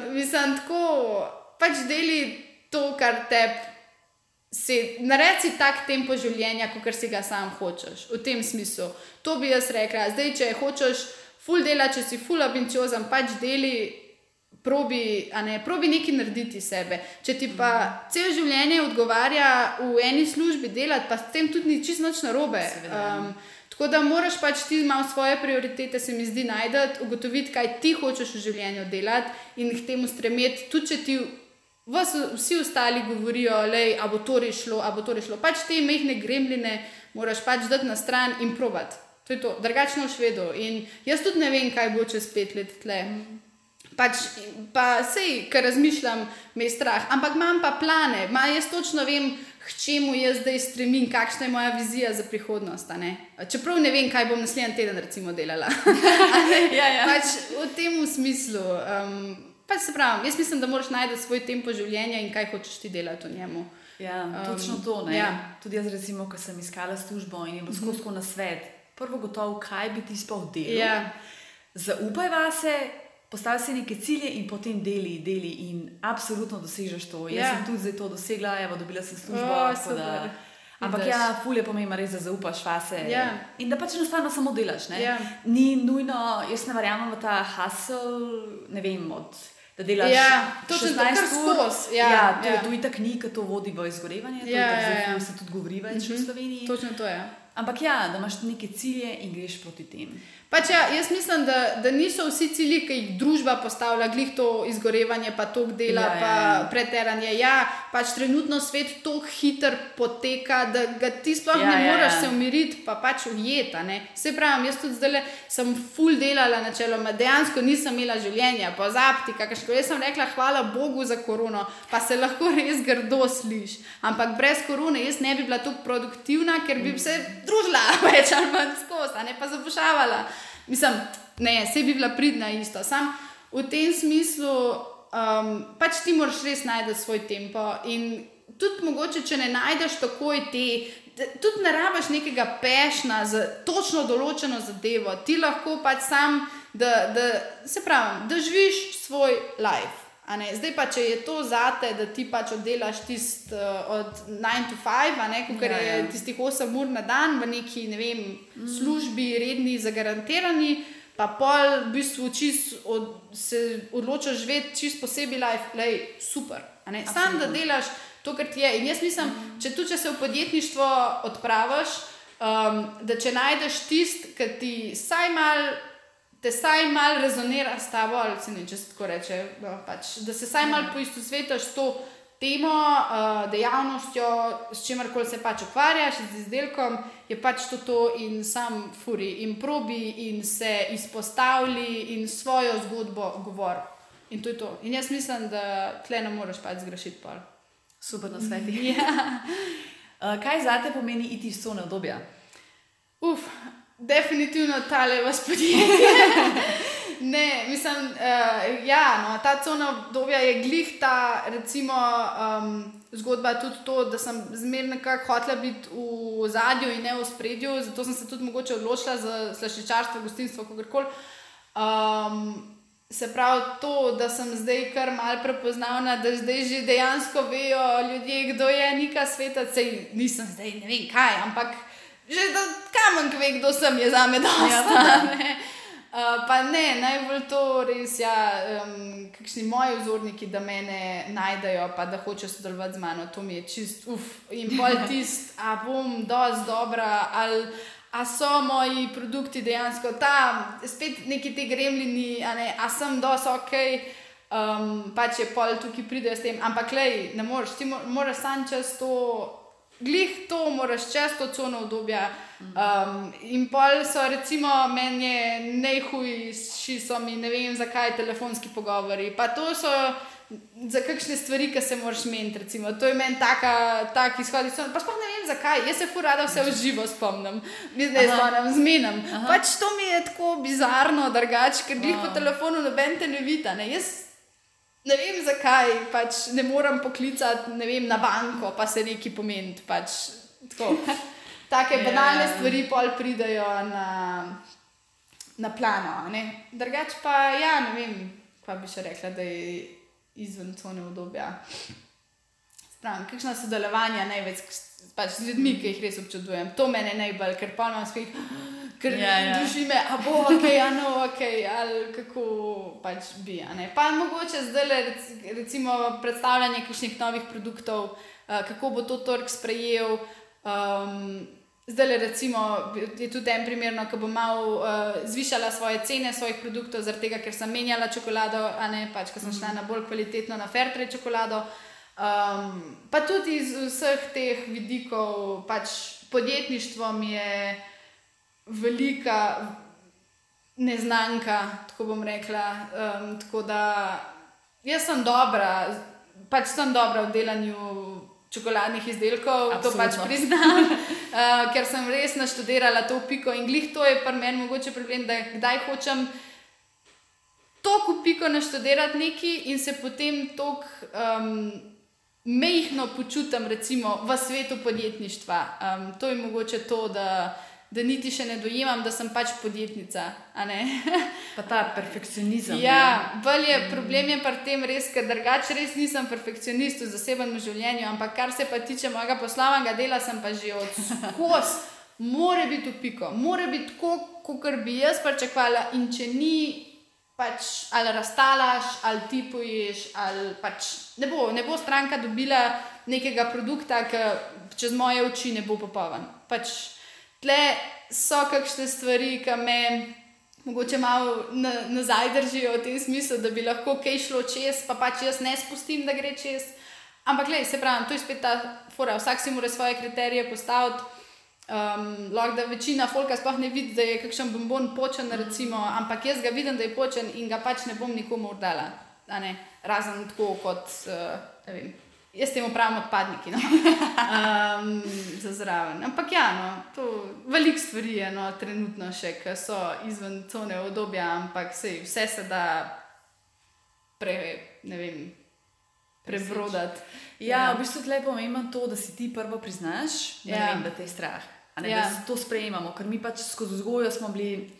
S2: mislim, tako pač deli to, kar te. Naredi si tak tempo življenja, kot si ga sam hočeš, v tem smislu. To bi jaz rekla. Zdaj, če hočeš full dela, če si full ambiciozen, pač deli, probi, ne, probi nekaj narediti sebe. Če ti pa cel življenje odgovarja v eni službi delati, pa s tem tudi ni čisto nič narobe.
S1: Seveda.
S2: Um, tako da moraš pač ti malo svoje prioritete, se mi zdi, najti, ugotoviti, kaj ti hočeš v življenju delati in k temu stremeti, tudi če ti. Vas, vsi ostali govorijo, da bo to rešilo, a bo to rešilo. Pač te mehne gremline moraš pač dati na stran in provat. To je to, drugačno v švedu. In jaz tudi ne vem, kaj bo čez pet let tle. Pač, pa sej, ker razmišljam, me je strah, ampak imam pa plane, Ma, jaz točno vem, k čemu jaz zdaj stremim, kakšna je moja vizija za prihodnost. ne. Čeprav ne vem, kaj bom naslednji teden recimo delala.
S1: Ja, ja.
S2: Pač v tem smislu. Um, pač se pravi, jaz mislim, da moraš najti svoj tempo življenja in kaj hočeš ti delati v njemu.
S1: Ja,
S2: Um,
S1: točno to. ne.
S2: ja.
S1: Tudi jaz, recimo, ko sem iskala službo in je bilo skozi tako na svet, prvo gotovo, kaj bi ti sploh delal.
S2: Ja.
S1: Zaupaj vase, postavi si neke cilje in potem deli, deli in absolutno dosežeš to. Jaz
S2: Ja.
S1: sem tudi zdaj to dosegla, evo, dobila sem službo.
S2: O,
S1: tako
S2: super.
S1: da, ampak
S2: Vidiš.
S1: ja, fulje pomeni res, da zaupaš vase.
S2: Ja.
S1: In da pač enostavno samo delaš. ne.
S2: Ja.
S1: Ni nujno, jaz ne verjamem v ta hustle, ne vem, od. Da delaš
S2: Ja, to,
S1: 16
S2: kar
S1: ur.
S2: skoz, ja,
S1: ja, to,
S2: ja.
S1: to je tako knjiga, to vodi v izgorevanje. to je
S2: Ja,
S1: tako
S2: ja, ja.
S1: ful se tudi govori več v Sloveniji.
S2: Točno to je.
S1: Ampak ja, da imaš neke cilje in greš proti tem.
S2: Pač ja, jaz mislim, da, da niso vsi cilji, ki jih družba postavlja, glih to izgorevanje, pa to dela,
S1: Ja,
S2: ja, pa
S1: ja.
S2: preteranje. Ja, pač trenutno svet tako hiter poteka, da ga ti sploh
S1: Ja,
S2: ne
S1: ja,
S2: moreš
S1: ja.
S2: se umiriti, pa pač ujeta. Se pravi, jaz tudi zdaj sem full delala načeloma, dejansko nisem imela življenja, pozabiti, kakšno. Jaz sem rekla, hvala Bogu za korono, pa se lahko res grdo sliš. Ampak brez korone jaz ne bi bila tako produktivna, ker bi se družila več ali manj skozi, ne pa zapušavala. Mislim, ne, se bi bila pridna isto. Sam v tem smislu, um, pač ti moraš res najti svoj tempo. In tudi mogoče, če ne najdeš takoj te, tudi ne rabiš nekega pešna za točno določeno zadevo, ti lahko pač sam, da, da se pravi, da živiš svoj life. Zdaj pa, če je to zate, da ti pač oddelaš tisti uh, od 9 to 5, a ne, kot
S1: Ja,
S2: ja, je
S1: ja.
S2: tistih 8 ur na dan v neki ne vem, službi, redni, zagarantirani, pa pol v bistvu od, se odločiš živeti čist posebej life, lej, super. Sam da delaš to, kar ti je. In jaz mislim, če tu, če se v podjetništvo odpraviš, Um, da če najdeš tisti, ki ti saj mal. Te saj malo rezonira s tabo, ali se ne, če se tako reče. No, pač, da se saj malo poistovetiš s to temo, uh, dejavnostjo, s čimer se pač ukvarjaš, z izdelkom, je pač to, to in sam furi in probi in se izpostavlja in svojo zgodbo govori. In to je to. In jaz mislim, da tle ne moreš pač zgrešiti pol.
S1: Super na svetu.
S2: Ja.
S1: Uh, kaj za te pomeni iti iz cone obdobja?
S2: Uf, definitivno tale vas podjetje. ne, mislim, uh, ja, no, ta cona obdobja je glih ta, recimo, um, zgodba tudi to, da sem zmerno nekako hotela biti v zadju in ne v spredju, zato sem se tudi mogoče odločila za slaščičarstvo, gostinstvo, kakorkoli. Um, Se pravi, to, da sem zdaj kar mal prepoznavna, da zdaj že dejansko vejo ljudje, kdo je neka sveta. Sej nisem zdaj ne vem kaj, ampak že da kamen ve, kdo sem, je za me dosta. Ja, ne. Uh, pa ne, najbolj to res, ja, um, kakšni moji vzorniki, da me najdejo, pa da hočejo sodelovati z mano, to mi je čist, uf, in pol tist, a bom dosti dobra ali a so moji produkti dejansko tam, spet neki ti gremljini, a, ne, a sem dos ok. Um, pa če pol tukaj pridejo s tem, ampak lej, ne moreš, ti moraš sam čez to, glih to, moraš čez to cono obdobja. Um, in pol so, recimo, meni najhujši, so mi ne vem, zakaj telefonski pogovori. Pa to so za kakšne stvari, ki se moraš meniti. Recimo. To je meni tak izhod. Pa sploh ne vem, zakaj. Jaz se furada vse v živo spomnim, ne spomnim, zmenim. Pač to mi je tako bizarno, drugače, ker jih po telefonu noben te ne vidi. Jaz ne vem, zakaj pač ne morem poklicati vem, na banko, pa se neki pomeni. Pač, Take yeah. banalne stvari pol pridajo na, na plano. Drugače pa, ja, ne vem, pa bi še rekla, da je izven cone obdobja. Spravim, kakšno sodelovanje največ pač z ljudmi, ki jih res občudujem. To mene najbolj, ker pa imam spet, ker ja, ja. duši me, a bo ok, a no ok, ali kako pač bi. Pa mogoče zdaj recimo predstavljanje kakšnih novih produktov, uh, kako bo to trg sprejel. Um, Zdaj, le, recimo, je tudi en primer, no, ko bom malo uh, zvišala svoje cene svojih produktov, zaradi tega, ker sem menjala čokolado, a ne pač, ker sem šla na bolj kvalitetno, na Fairtrade čokolado. Um, pa tudi iz vseh teh vidikov, pač podjetništvo mi je velika neznanka, tako bom rekla. Um, tako da jaz sem dobra, pač sem dobra v delanju čokoladnih izdelkov, Absolutno. to pač priznam, uh, ker sem res naštudirala to piko in glih to je pri meni mogoče problem, da kdaj hočem to piko naštudirati neki in se potem tok. Um, Mehko počutim, recimo, v svetu podjetništva. Um, to je mogoče to, da da niti še ne dojemam, da sem pač podjetnica.
S1: pa ta perfekcionizem.
S2: Ja, bolj je problem je pri tem res, ker drugače res nisem perfekcionist v zasebnem življenju, ampak kar se pa tiče mojega poslovnega dela, sem pa že od kos. Mora biti v piko, mora biti tako, kot bi jaz pričakovala. In če ni, pač ali razstalaš, ali ti poješ, ali pač ne bo, ne bo stranka dobila nekega produkta, ki čez moje oči ne bo popoln. Pač, tle so kakšne stvari, ki me mogoče malo nazaj držijo v tem smislu, da bi lahko kaj šlo čez, pa pač jaz ne spustim, da gre čez. Ampak, le, se pravi, to je spet ta fora, vsak si mora svoje kriterije postaviti. Um, lahko da večina folka sploh ne vidi, da je kakšen bombon počen, recimo, ampak jaz ga vidim, da je počen in ga pač ne bom nikomu oddala. Razen tako kot, uh, ne vem, Jaz temu pravim odpadniki, no. um, za zraven. Ampak ja, no, to veliko stvari je no, trenutno še, ki so izven cone obdobja, ampak sej, vse se da pre, vem, prebrodati.
S1: Ja, ja, v bistvu je pomembno to, da si ti prvo priznaš, da, ja. vem, da te je strah. Ne, ja. Da to sprejemamo, ker mi pač skozi vzgojo smo bili.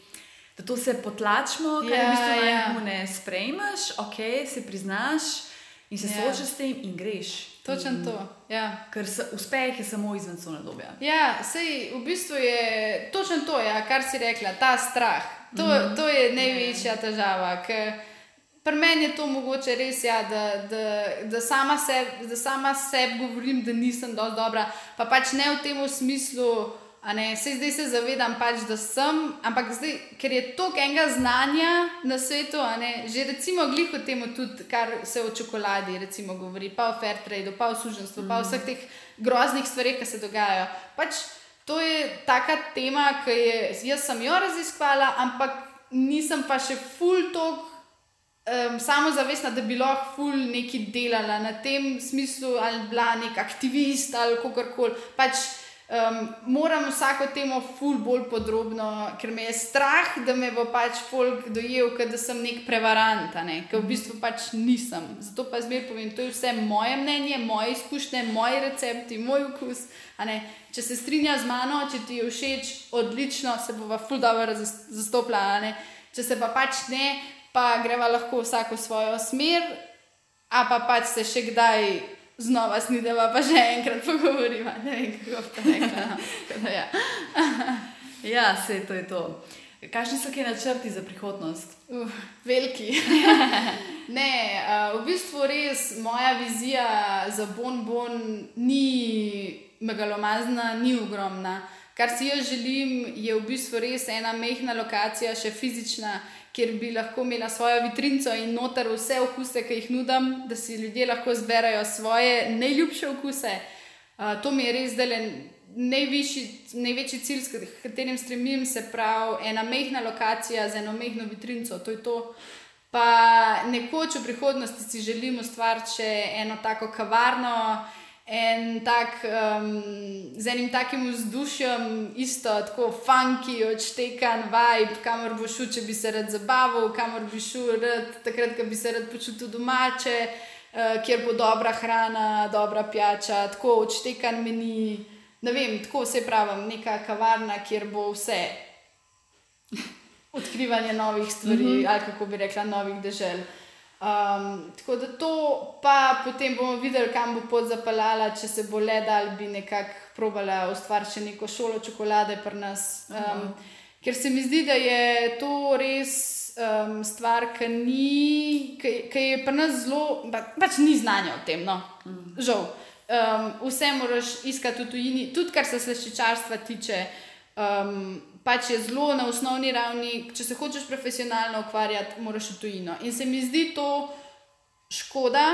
S1: Da to se potlačimo, kaj ja, v bistvu ja. ne sprejmeš, ok, se priznaš, in se yeah. Ja. soočaš s tem in greš.
S2: Točno to. Ja.
S1: Ker se, uspeh je samo izven svojega dobja.
S2: Ja, sej, v bistvu je točno to, ja, kar si rekla, ta strah. To, mm -hmm. to je največja težava. Pri meni je to mogoče res, ja, da, da, da sama sebi seb govorim, da nisem dovolj dobra. Pa pač ne v tem smislu, Sej zdaj se zavedam, pač, da sem, ampak zdaj, ker je toliko enega znanja na svetu, ne, že recimo glih o tem, tudi kar se o čokoladi recimo, govori, pa o fair trade, pa o suženstvu, mm. pa o vseh teh groznih stvareh, ki se dogajajo. Pač, to je taka tema, ki je, jaz sem jo raziskvala, ampak nisem pa še full tok. Um, samo zavestna, da bi lahko ful neki delala na tem smislu, ali bila nek aktivist ali kako koli. Pač, Um, moram vsako temo ful bolj podrobno, ker me je strah, da me bo pač folk dojel, da sem nek prevarant, ne? ker v bistvu pač nisem. Zato pa zmer povem, to je vse moje mnenje, moje izkušnje, moji recepti, moj okus. Če se strinja z mano, če ti je všeč, odlično se bo ful dobro zastopila. Če se pa pač ne, pa greva lahko vsako svojo smer, a pa pač se še kdaj znova snideva, pa še enkrat pogovoriva. Ne vem, kako to rekla. No. ja,
S1: ja se to je to. Kakšni so ki načrti za prihodnost?
S2: Uh, veliki. ne, uh, v bistvu res moja vizija za bon bon ni megalomazna, ni ogromna. Kar si jaz želim, je v bistvu res ena mehna lokacija, še fizična, kjer bi lahko imela svojo vitrinco in noter vse okuse, ki jih nudim, da si ljudje lahko zberajo svoje najljubše okuse. Uh, to mi je res zdaj najvišji, največji cilj, s katerim stremim, se pravi ena mehna lokacija z eno mehno vitrinco. To je to. Pa nekoč v prihodnosti si želim ustvariti še eno tako kavarno en tak, um, z enim takim vzdušjem, isto tako funky, odštekan vibe, kamor bo šel, če bi se rad zabaval, kamor bi šel, rad, takrat, ko bi se rad počutil domače, uh, kjer bo dobra hrana, dobra pijača, tako odštekan meni. Ne vem, tako se pravi, neka kavarna, kjer bo vse. Odkrivanje novih stvari, mm -hmm. ali kako bi rekla, novih dežel. Um, tako da to, pa potem bomo videli, kam bo pot zapeljala, če se bo le da ali bi nekako probala ustvariti še neko šolo čokolade pri nas. Um. Ker se mi zdi, da je to res um, stvar, ki, ni, ki, ki je pri nas zelo, pa, pač ni znanja o tem. No? Mm. Žal. Um, vse moraš iskati v tujini, tudi kar se sleščičarstva tiče. Um, pač je zelo na osnovni ravni, če se hočeš profesionalno ukvarjati, moraš v tujino. In se mi zdi to škoda,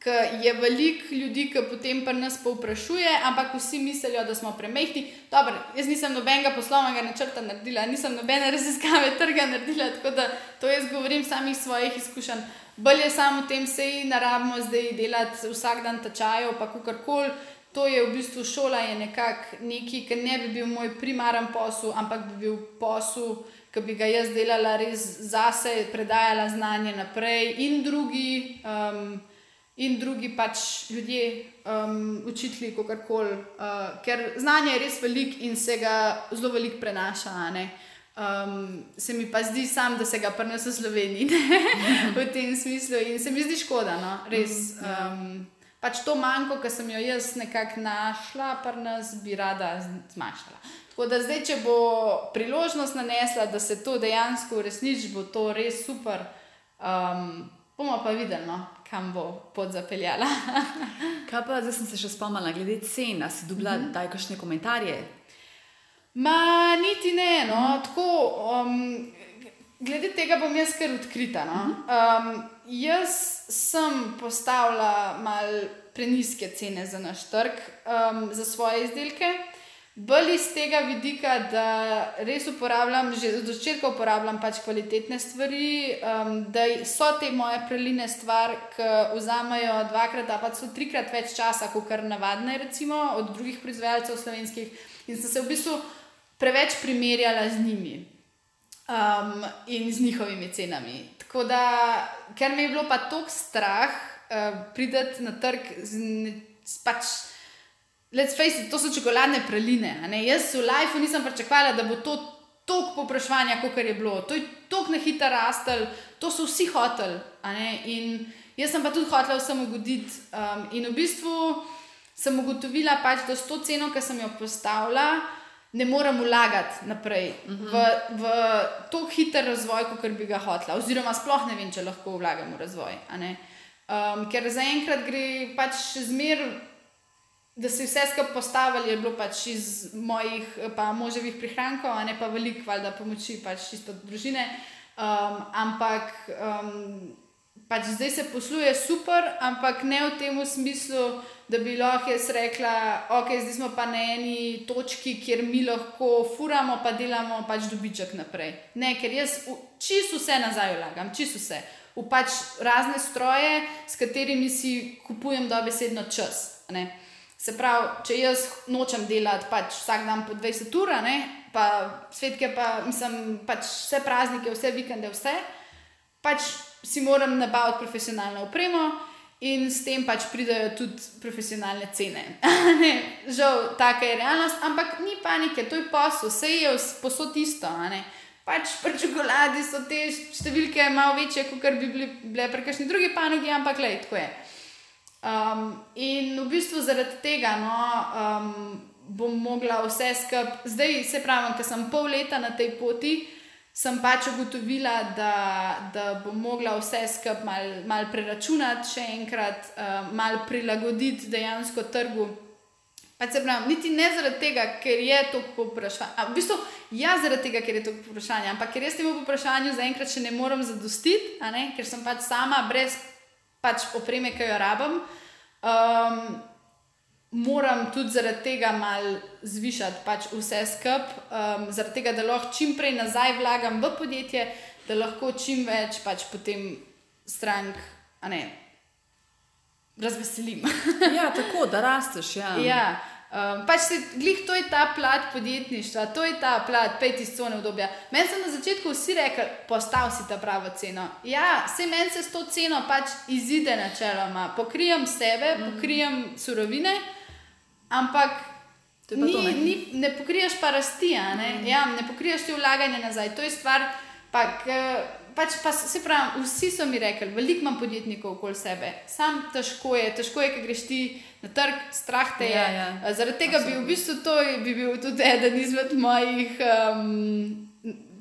S2: ker je veliko ljudi, ki potem pa nas povprašuje, ampak vsi mislijo, da smo premehki. Dobro, jaz nisem nobenega poslovnega načrta naredila, nisem nobene raziskave trga naredila, tako da to jaz govorim samih svojih izkušenj. Bolje je samo v tem, sej naravno zdaj delati vsak dan tačajo, pa kar koli to je v bistvu šola, je nekako nekaj, ki ne bi bil moj primaren posel, ampak bi bil posel, ki bi ga jaz delala res zase, predajala znanje naprej in drugi. Um, In drugi pač ljudje, um, učitelji, kako koli, uh, ker znanje je res velik in se ga zelo veliko prenaša. Um, se mi pa zdi, sam, da se ga prenese v Sloveniji v tem smislu in se mi zdi škoda, no? res. Um, pač to manjko, ki sem jo jaz nekako našla, pa nas bi rada zmanjšala. Tako da zdaj, če bo priložnost nanesla, da se to dejansko uresniči, bo to res super. Um, bomo pa videli, no, kam bo pot zapeljala.
S1: Kaj pa zdaj sem se še spomnila, glede cen, da si dobila mm -hmm. daj kakšne komentarje?
S2: Ma, niti ne, no, mm -hmm. tako. Um, Glede tega bom jaz kar odkrita. No? Um, jaz sem postavila malo preniske cene za naš trg, um, za svoje izdelke. Bolj iz tega vidika, da res uporabljam, že od začetka uporabljam pač kvalitetne stvari, um, da so te moje preline stvari, ki vzamejo dvakrat, pa so trikrat več časa, kot kar navadne, recimo od drugih proizvajalcev slovenskih. In sem se v bistvu preveč primerjala z njimi um, in z njihovimi cenami. Tako da, ker mi je bilo pa tako strah uh, priti na trg z, z pač. Let's face it, to so čokoladne praline. Jaz v lifeu nisem pričakovala, da bo to toliko popraševanja, kot je bilo. To je toliko na hitro rastel, to so vsi hoteli. In jaz sem pa tudi hotela vsem ugoditi. Um, in v bistvu sem ugotovila, pač, da s to ceno, ki sem jo postavila, ne morem vlagati naprej uh -huh. v, v tako hiter razvoj, kot bi ga hotela. Oziroma, sploh ne vem, če lahko vlagam v razvoj. Um, ker zaenkrat gre pač zmer da si vse skupaj postavili, je bilo pač iz mojih, pa moževih prihrankov, a ne pa veliko, valjda, pomoči pač čisto družine. Um, ampak um, pač zdaj se posluje super, ampak ne v tem smislu, da bi lahko jaz rekla, ok, zdaj smo pa na eni točki, kjer mi lahko furamo, pa delamo pač dobiček naprej. Ne, ker jaz čisto vse nazaj vlagam, čisto vse. V pač razne stroje, s katerimi si kupujem dobesedno čas. Ne. Se pravi, če jaz nočem delati pač vsak dan po 20 ur, pa svetke, pa mislim, pač vse praznike, vse vikende, vse, pač si moram nabaviti profesionalno opremo in s tem pač pridajo tudi profesionalne cene. Žal, taka je realnost, ampak ni panike, to je posel, vse je posod isto. Pač pri čokoladi so te številke malo večje, kot bi bile, pri kakšni drugi panogi, ampak le, tako je. Um, in v bistvu zaradi tega no, um, bom mogla vse skupaj, zdaj se pravi, ker sem pol leta na tej poti, sem pač ugotovila, da, da bom mogla vse skupaj malo mal preračunati, še enkrat, um, malo prilagoditi dejansko trgu. Pa se pravi, niti ne zaradi tega, ker je to povprašanje. V bistvu, ja, zaradi tega, ker je to povprašanje, ampak ker jaz temu povprašanju zaenkrat še ne morem zadostiti, ker sem pač sama brez pač opreme, ki jo rabim. Um, moram tudi zaradi tega malo zvišati pač vse skupaj, um, zaradi tega, da lahko čim prej nazaj vlagam v podjetje, da lahko čim več pač potem strank, a ne. Razveselim.
S1: ja, tako da rasteš. Ja.
S2: ja. Um, pač se, glih, to je ta plat podjetništva, to je ta plat pet iz cone obdobja. Meni so na začetku vsi rekli, postav si ta pravo ceno. Ja, se meni se s to ceno pač izide načeloma. Pokrijem sebe, mm. pokrijem surovine, ampak ni, to, ne? Ni, ne pokriješ pa rasti, ne? Mm. Ja, ne pokriješ ti vlaganja nazaj. To je stvar, pa. K, pač pa se pravi, vsi so mi rekli, veliko imam podjetnikov okoli sebe, sam težko je, težko je, ker greš ti na trg, strah te je. Ja, ja. Zaradi tega Absolutno. bi v bistvu to bi bil tudi eden izmed mojih. Um,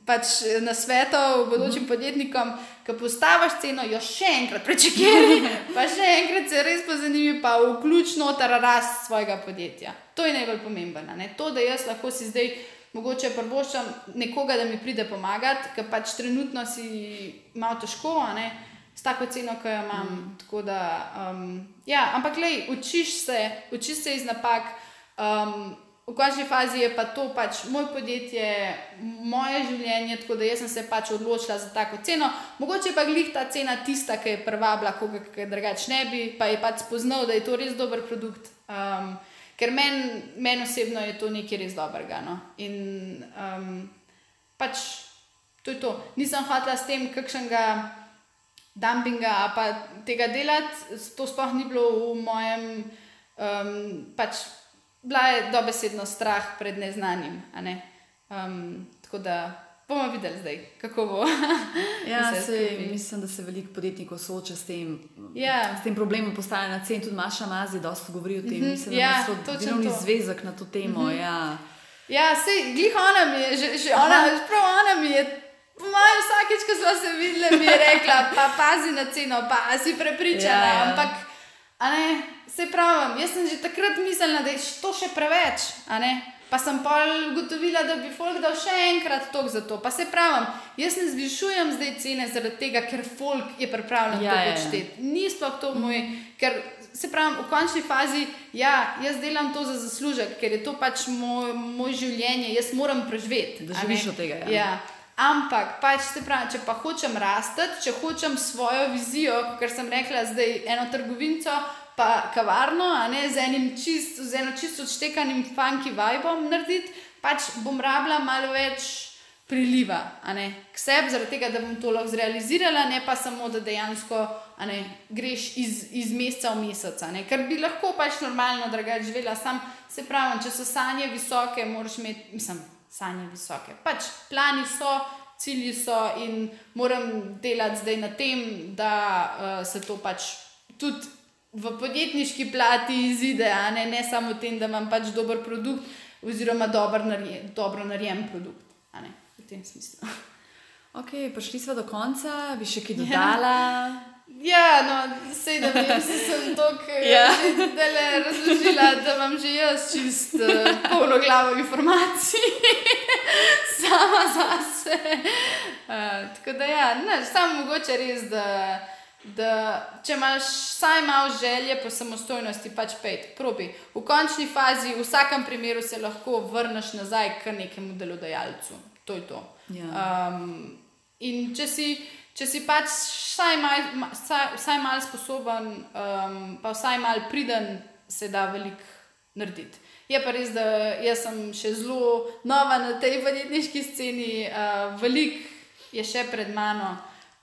S2: Pač na svetu, bodočim uh mhm. -huh. podjetnikom, ki postaviš ceno, jo še enkrat prečekaj, pa še enkrat se res pozanimi, pa vključno ta rast svojega podjetja. To je najbolj pomembno. To, da jaz lahko si zdaj mogoče prvoščam nekoga, da mi pride pomagati, ker pač trenutno si malo težko, ne, s tako ceno, ki jo imam. Mm. Da, um, ja, ampak, lej, učiš se, učiš se iz napak. Um, v končni fazi je pa to pač moj podjetje, moje življenje, tako da sem se pač odločila za tako ceno. Mogoče pa glih ta cena tista, ki je prvabla, koga drugače ne bi, pa je pač spoznal, da je to res dober produkt. Um, Ker meni men osebno je to nekaj res dobrega. No? In um, pač to je to. Nisem hotela s tem kakšnega dumpinga pa tega delati, to sploh ni bilo v mojem, um, pač bila je dobesedno strah pred neznanim. Ne? Um, tako da bomo videli zdaj, kako bo.
S1: ja, se, mislim, da se veliko podjetnikov sooča s tem, ja. s tem problemom postavljanja cen. Tudi Maša Mazi dosta govori o tem. Mm -hmm. Mislim, da ja, ima delovni zvezek na to temo. Mm -hmm. ja.
S2: ja, se glih ona mi je, že, že ona, prav ona mi je. Moja vsakeč, ko smo se videli, mi je rekla, pa pazi na ceno, pa si prepričana. Ja, ja. Ampak, ne, se pravi, jaz sem že takrat mislila, da je to še preveč. Pa sem pa ugotovila, da bi folk dal še enkrat tok za to. Pa se pravim, jaz ne zvišujem zdaj cene zaradi tega, ker folk je pripravljen ja, to ja, ja. početi. Ni sploh to moj, ker se pravim, v končni fazi, ja, jaz delam to za zaslužek, ker je to pač moj, moj življenje, jaz moram preživeti.
S1: Da živiš od tega. Ja.
S2: ja. Ampak, pač se pravi, če pa hočem rasti, če hočem svojo vizijo, ker sem rekla, zdaj eno trgovinco pa kavarno, ne, z čist, z eno čisto odštekanim funky vibom narediti, pač bom rabila malo več priliva k sebi, zaradi tega, da bom to lahko zrealizirala, ne pa samo, da dejansko ne, greš iz, iz meseca v mesec. Ker bi lahko pač normalno drugače živela, sam se pravi, če so sanje visoke, moraš imeti, mislim, sanje visoke. Pač plani so. Cilji so in moram delati zdaj na tem, da uh, se to pač tudi v podjetniški plati izide, ne? ne samo v tem, da imam pač dober produkt, oziroma dober narejen, dobro narejen produkt. V tem smislu.
S1: Ok, prišli smo do konca, bi še kaj ja. dodala.
S2: Ja, no, sedem let sem tako
S1: Ja.
S2: yeah. razložila, da imam že jaz čist uh, polno glavo informacij, sama zase. Uh, tako da, ja, ne, samo mogoče res, da, da če imaš vsaj malo želje po samostojnosti, pač pej, probi. V končni fazi, v vsakem primeru se lahko vrneš nazaj k nekemu delodajalcu. To je to.
S1: Ja.
S2: Um, in če si, če si pač vsaj malo vsaj mal sposoben, um, pa vsaj malo priden, se da veliko narediti. Je pa res, da jaz sem še zelo nova na tej podjetniški sceni, uh, veliko je še pred mano,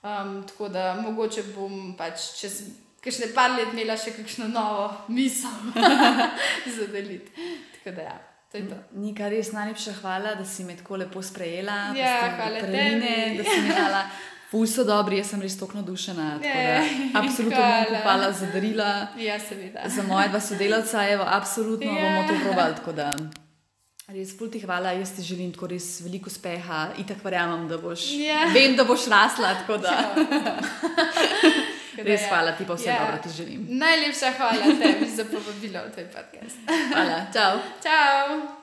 S2: um, tako da mogoče bom pač čez kakšne par let imela še kakšno novo misel za deliti. Tako da ja. To je to.
S1: Nika, res najlepša hvala, da si me tako lepo sprejela.
S2: Ja, hvala tebi.
S1: Da si mi dala. Ful so dobri, jaz sem res tako navdušena.
S2: Ja,
S1: Absolutno bom kupala za darila.
S2: Ja, seveda.
S1: Za moje dva sodelavca, evo, absolutno
S2: Ja.
S1: bomo to probali. tako da Res, ful ti hvala, jaz ti želim tako res veliko uspeha in tako verjamem, da boš,
S2: Ja.
S1: vem, da boš rasla. Da,
S2: da
S1: res
S2: ja.
S1: hvala ti, pa vse
S2: Ja.
S1: dobro ti želim.
S2: Najlepša hvala tebi za povabilo v tvoj podcast.
S1: Hvala, čau.
S2: Čau!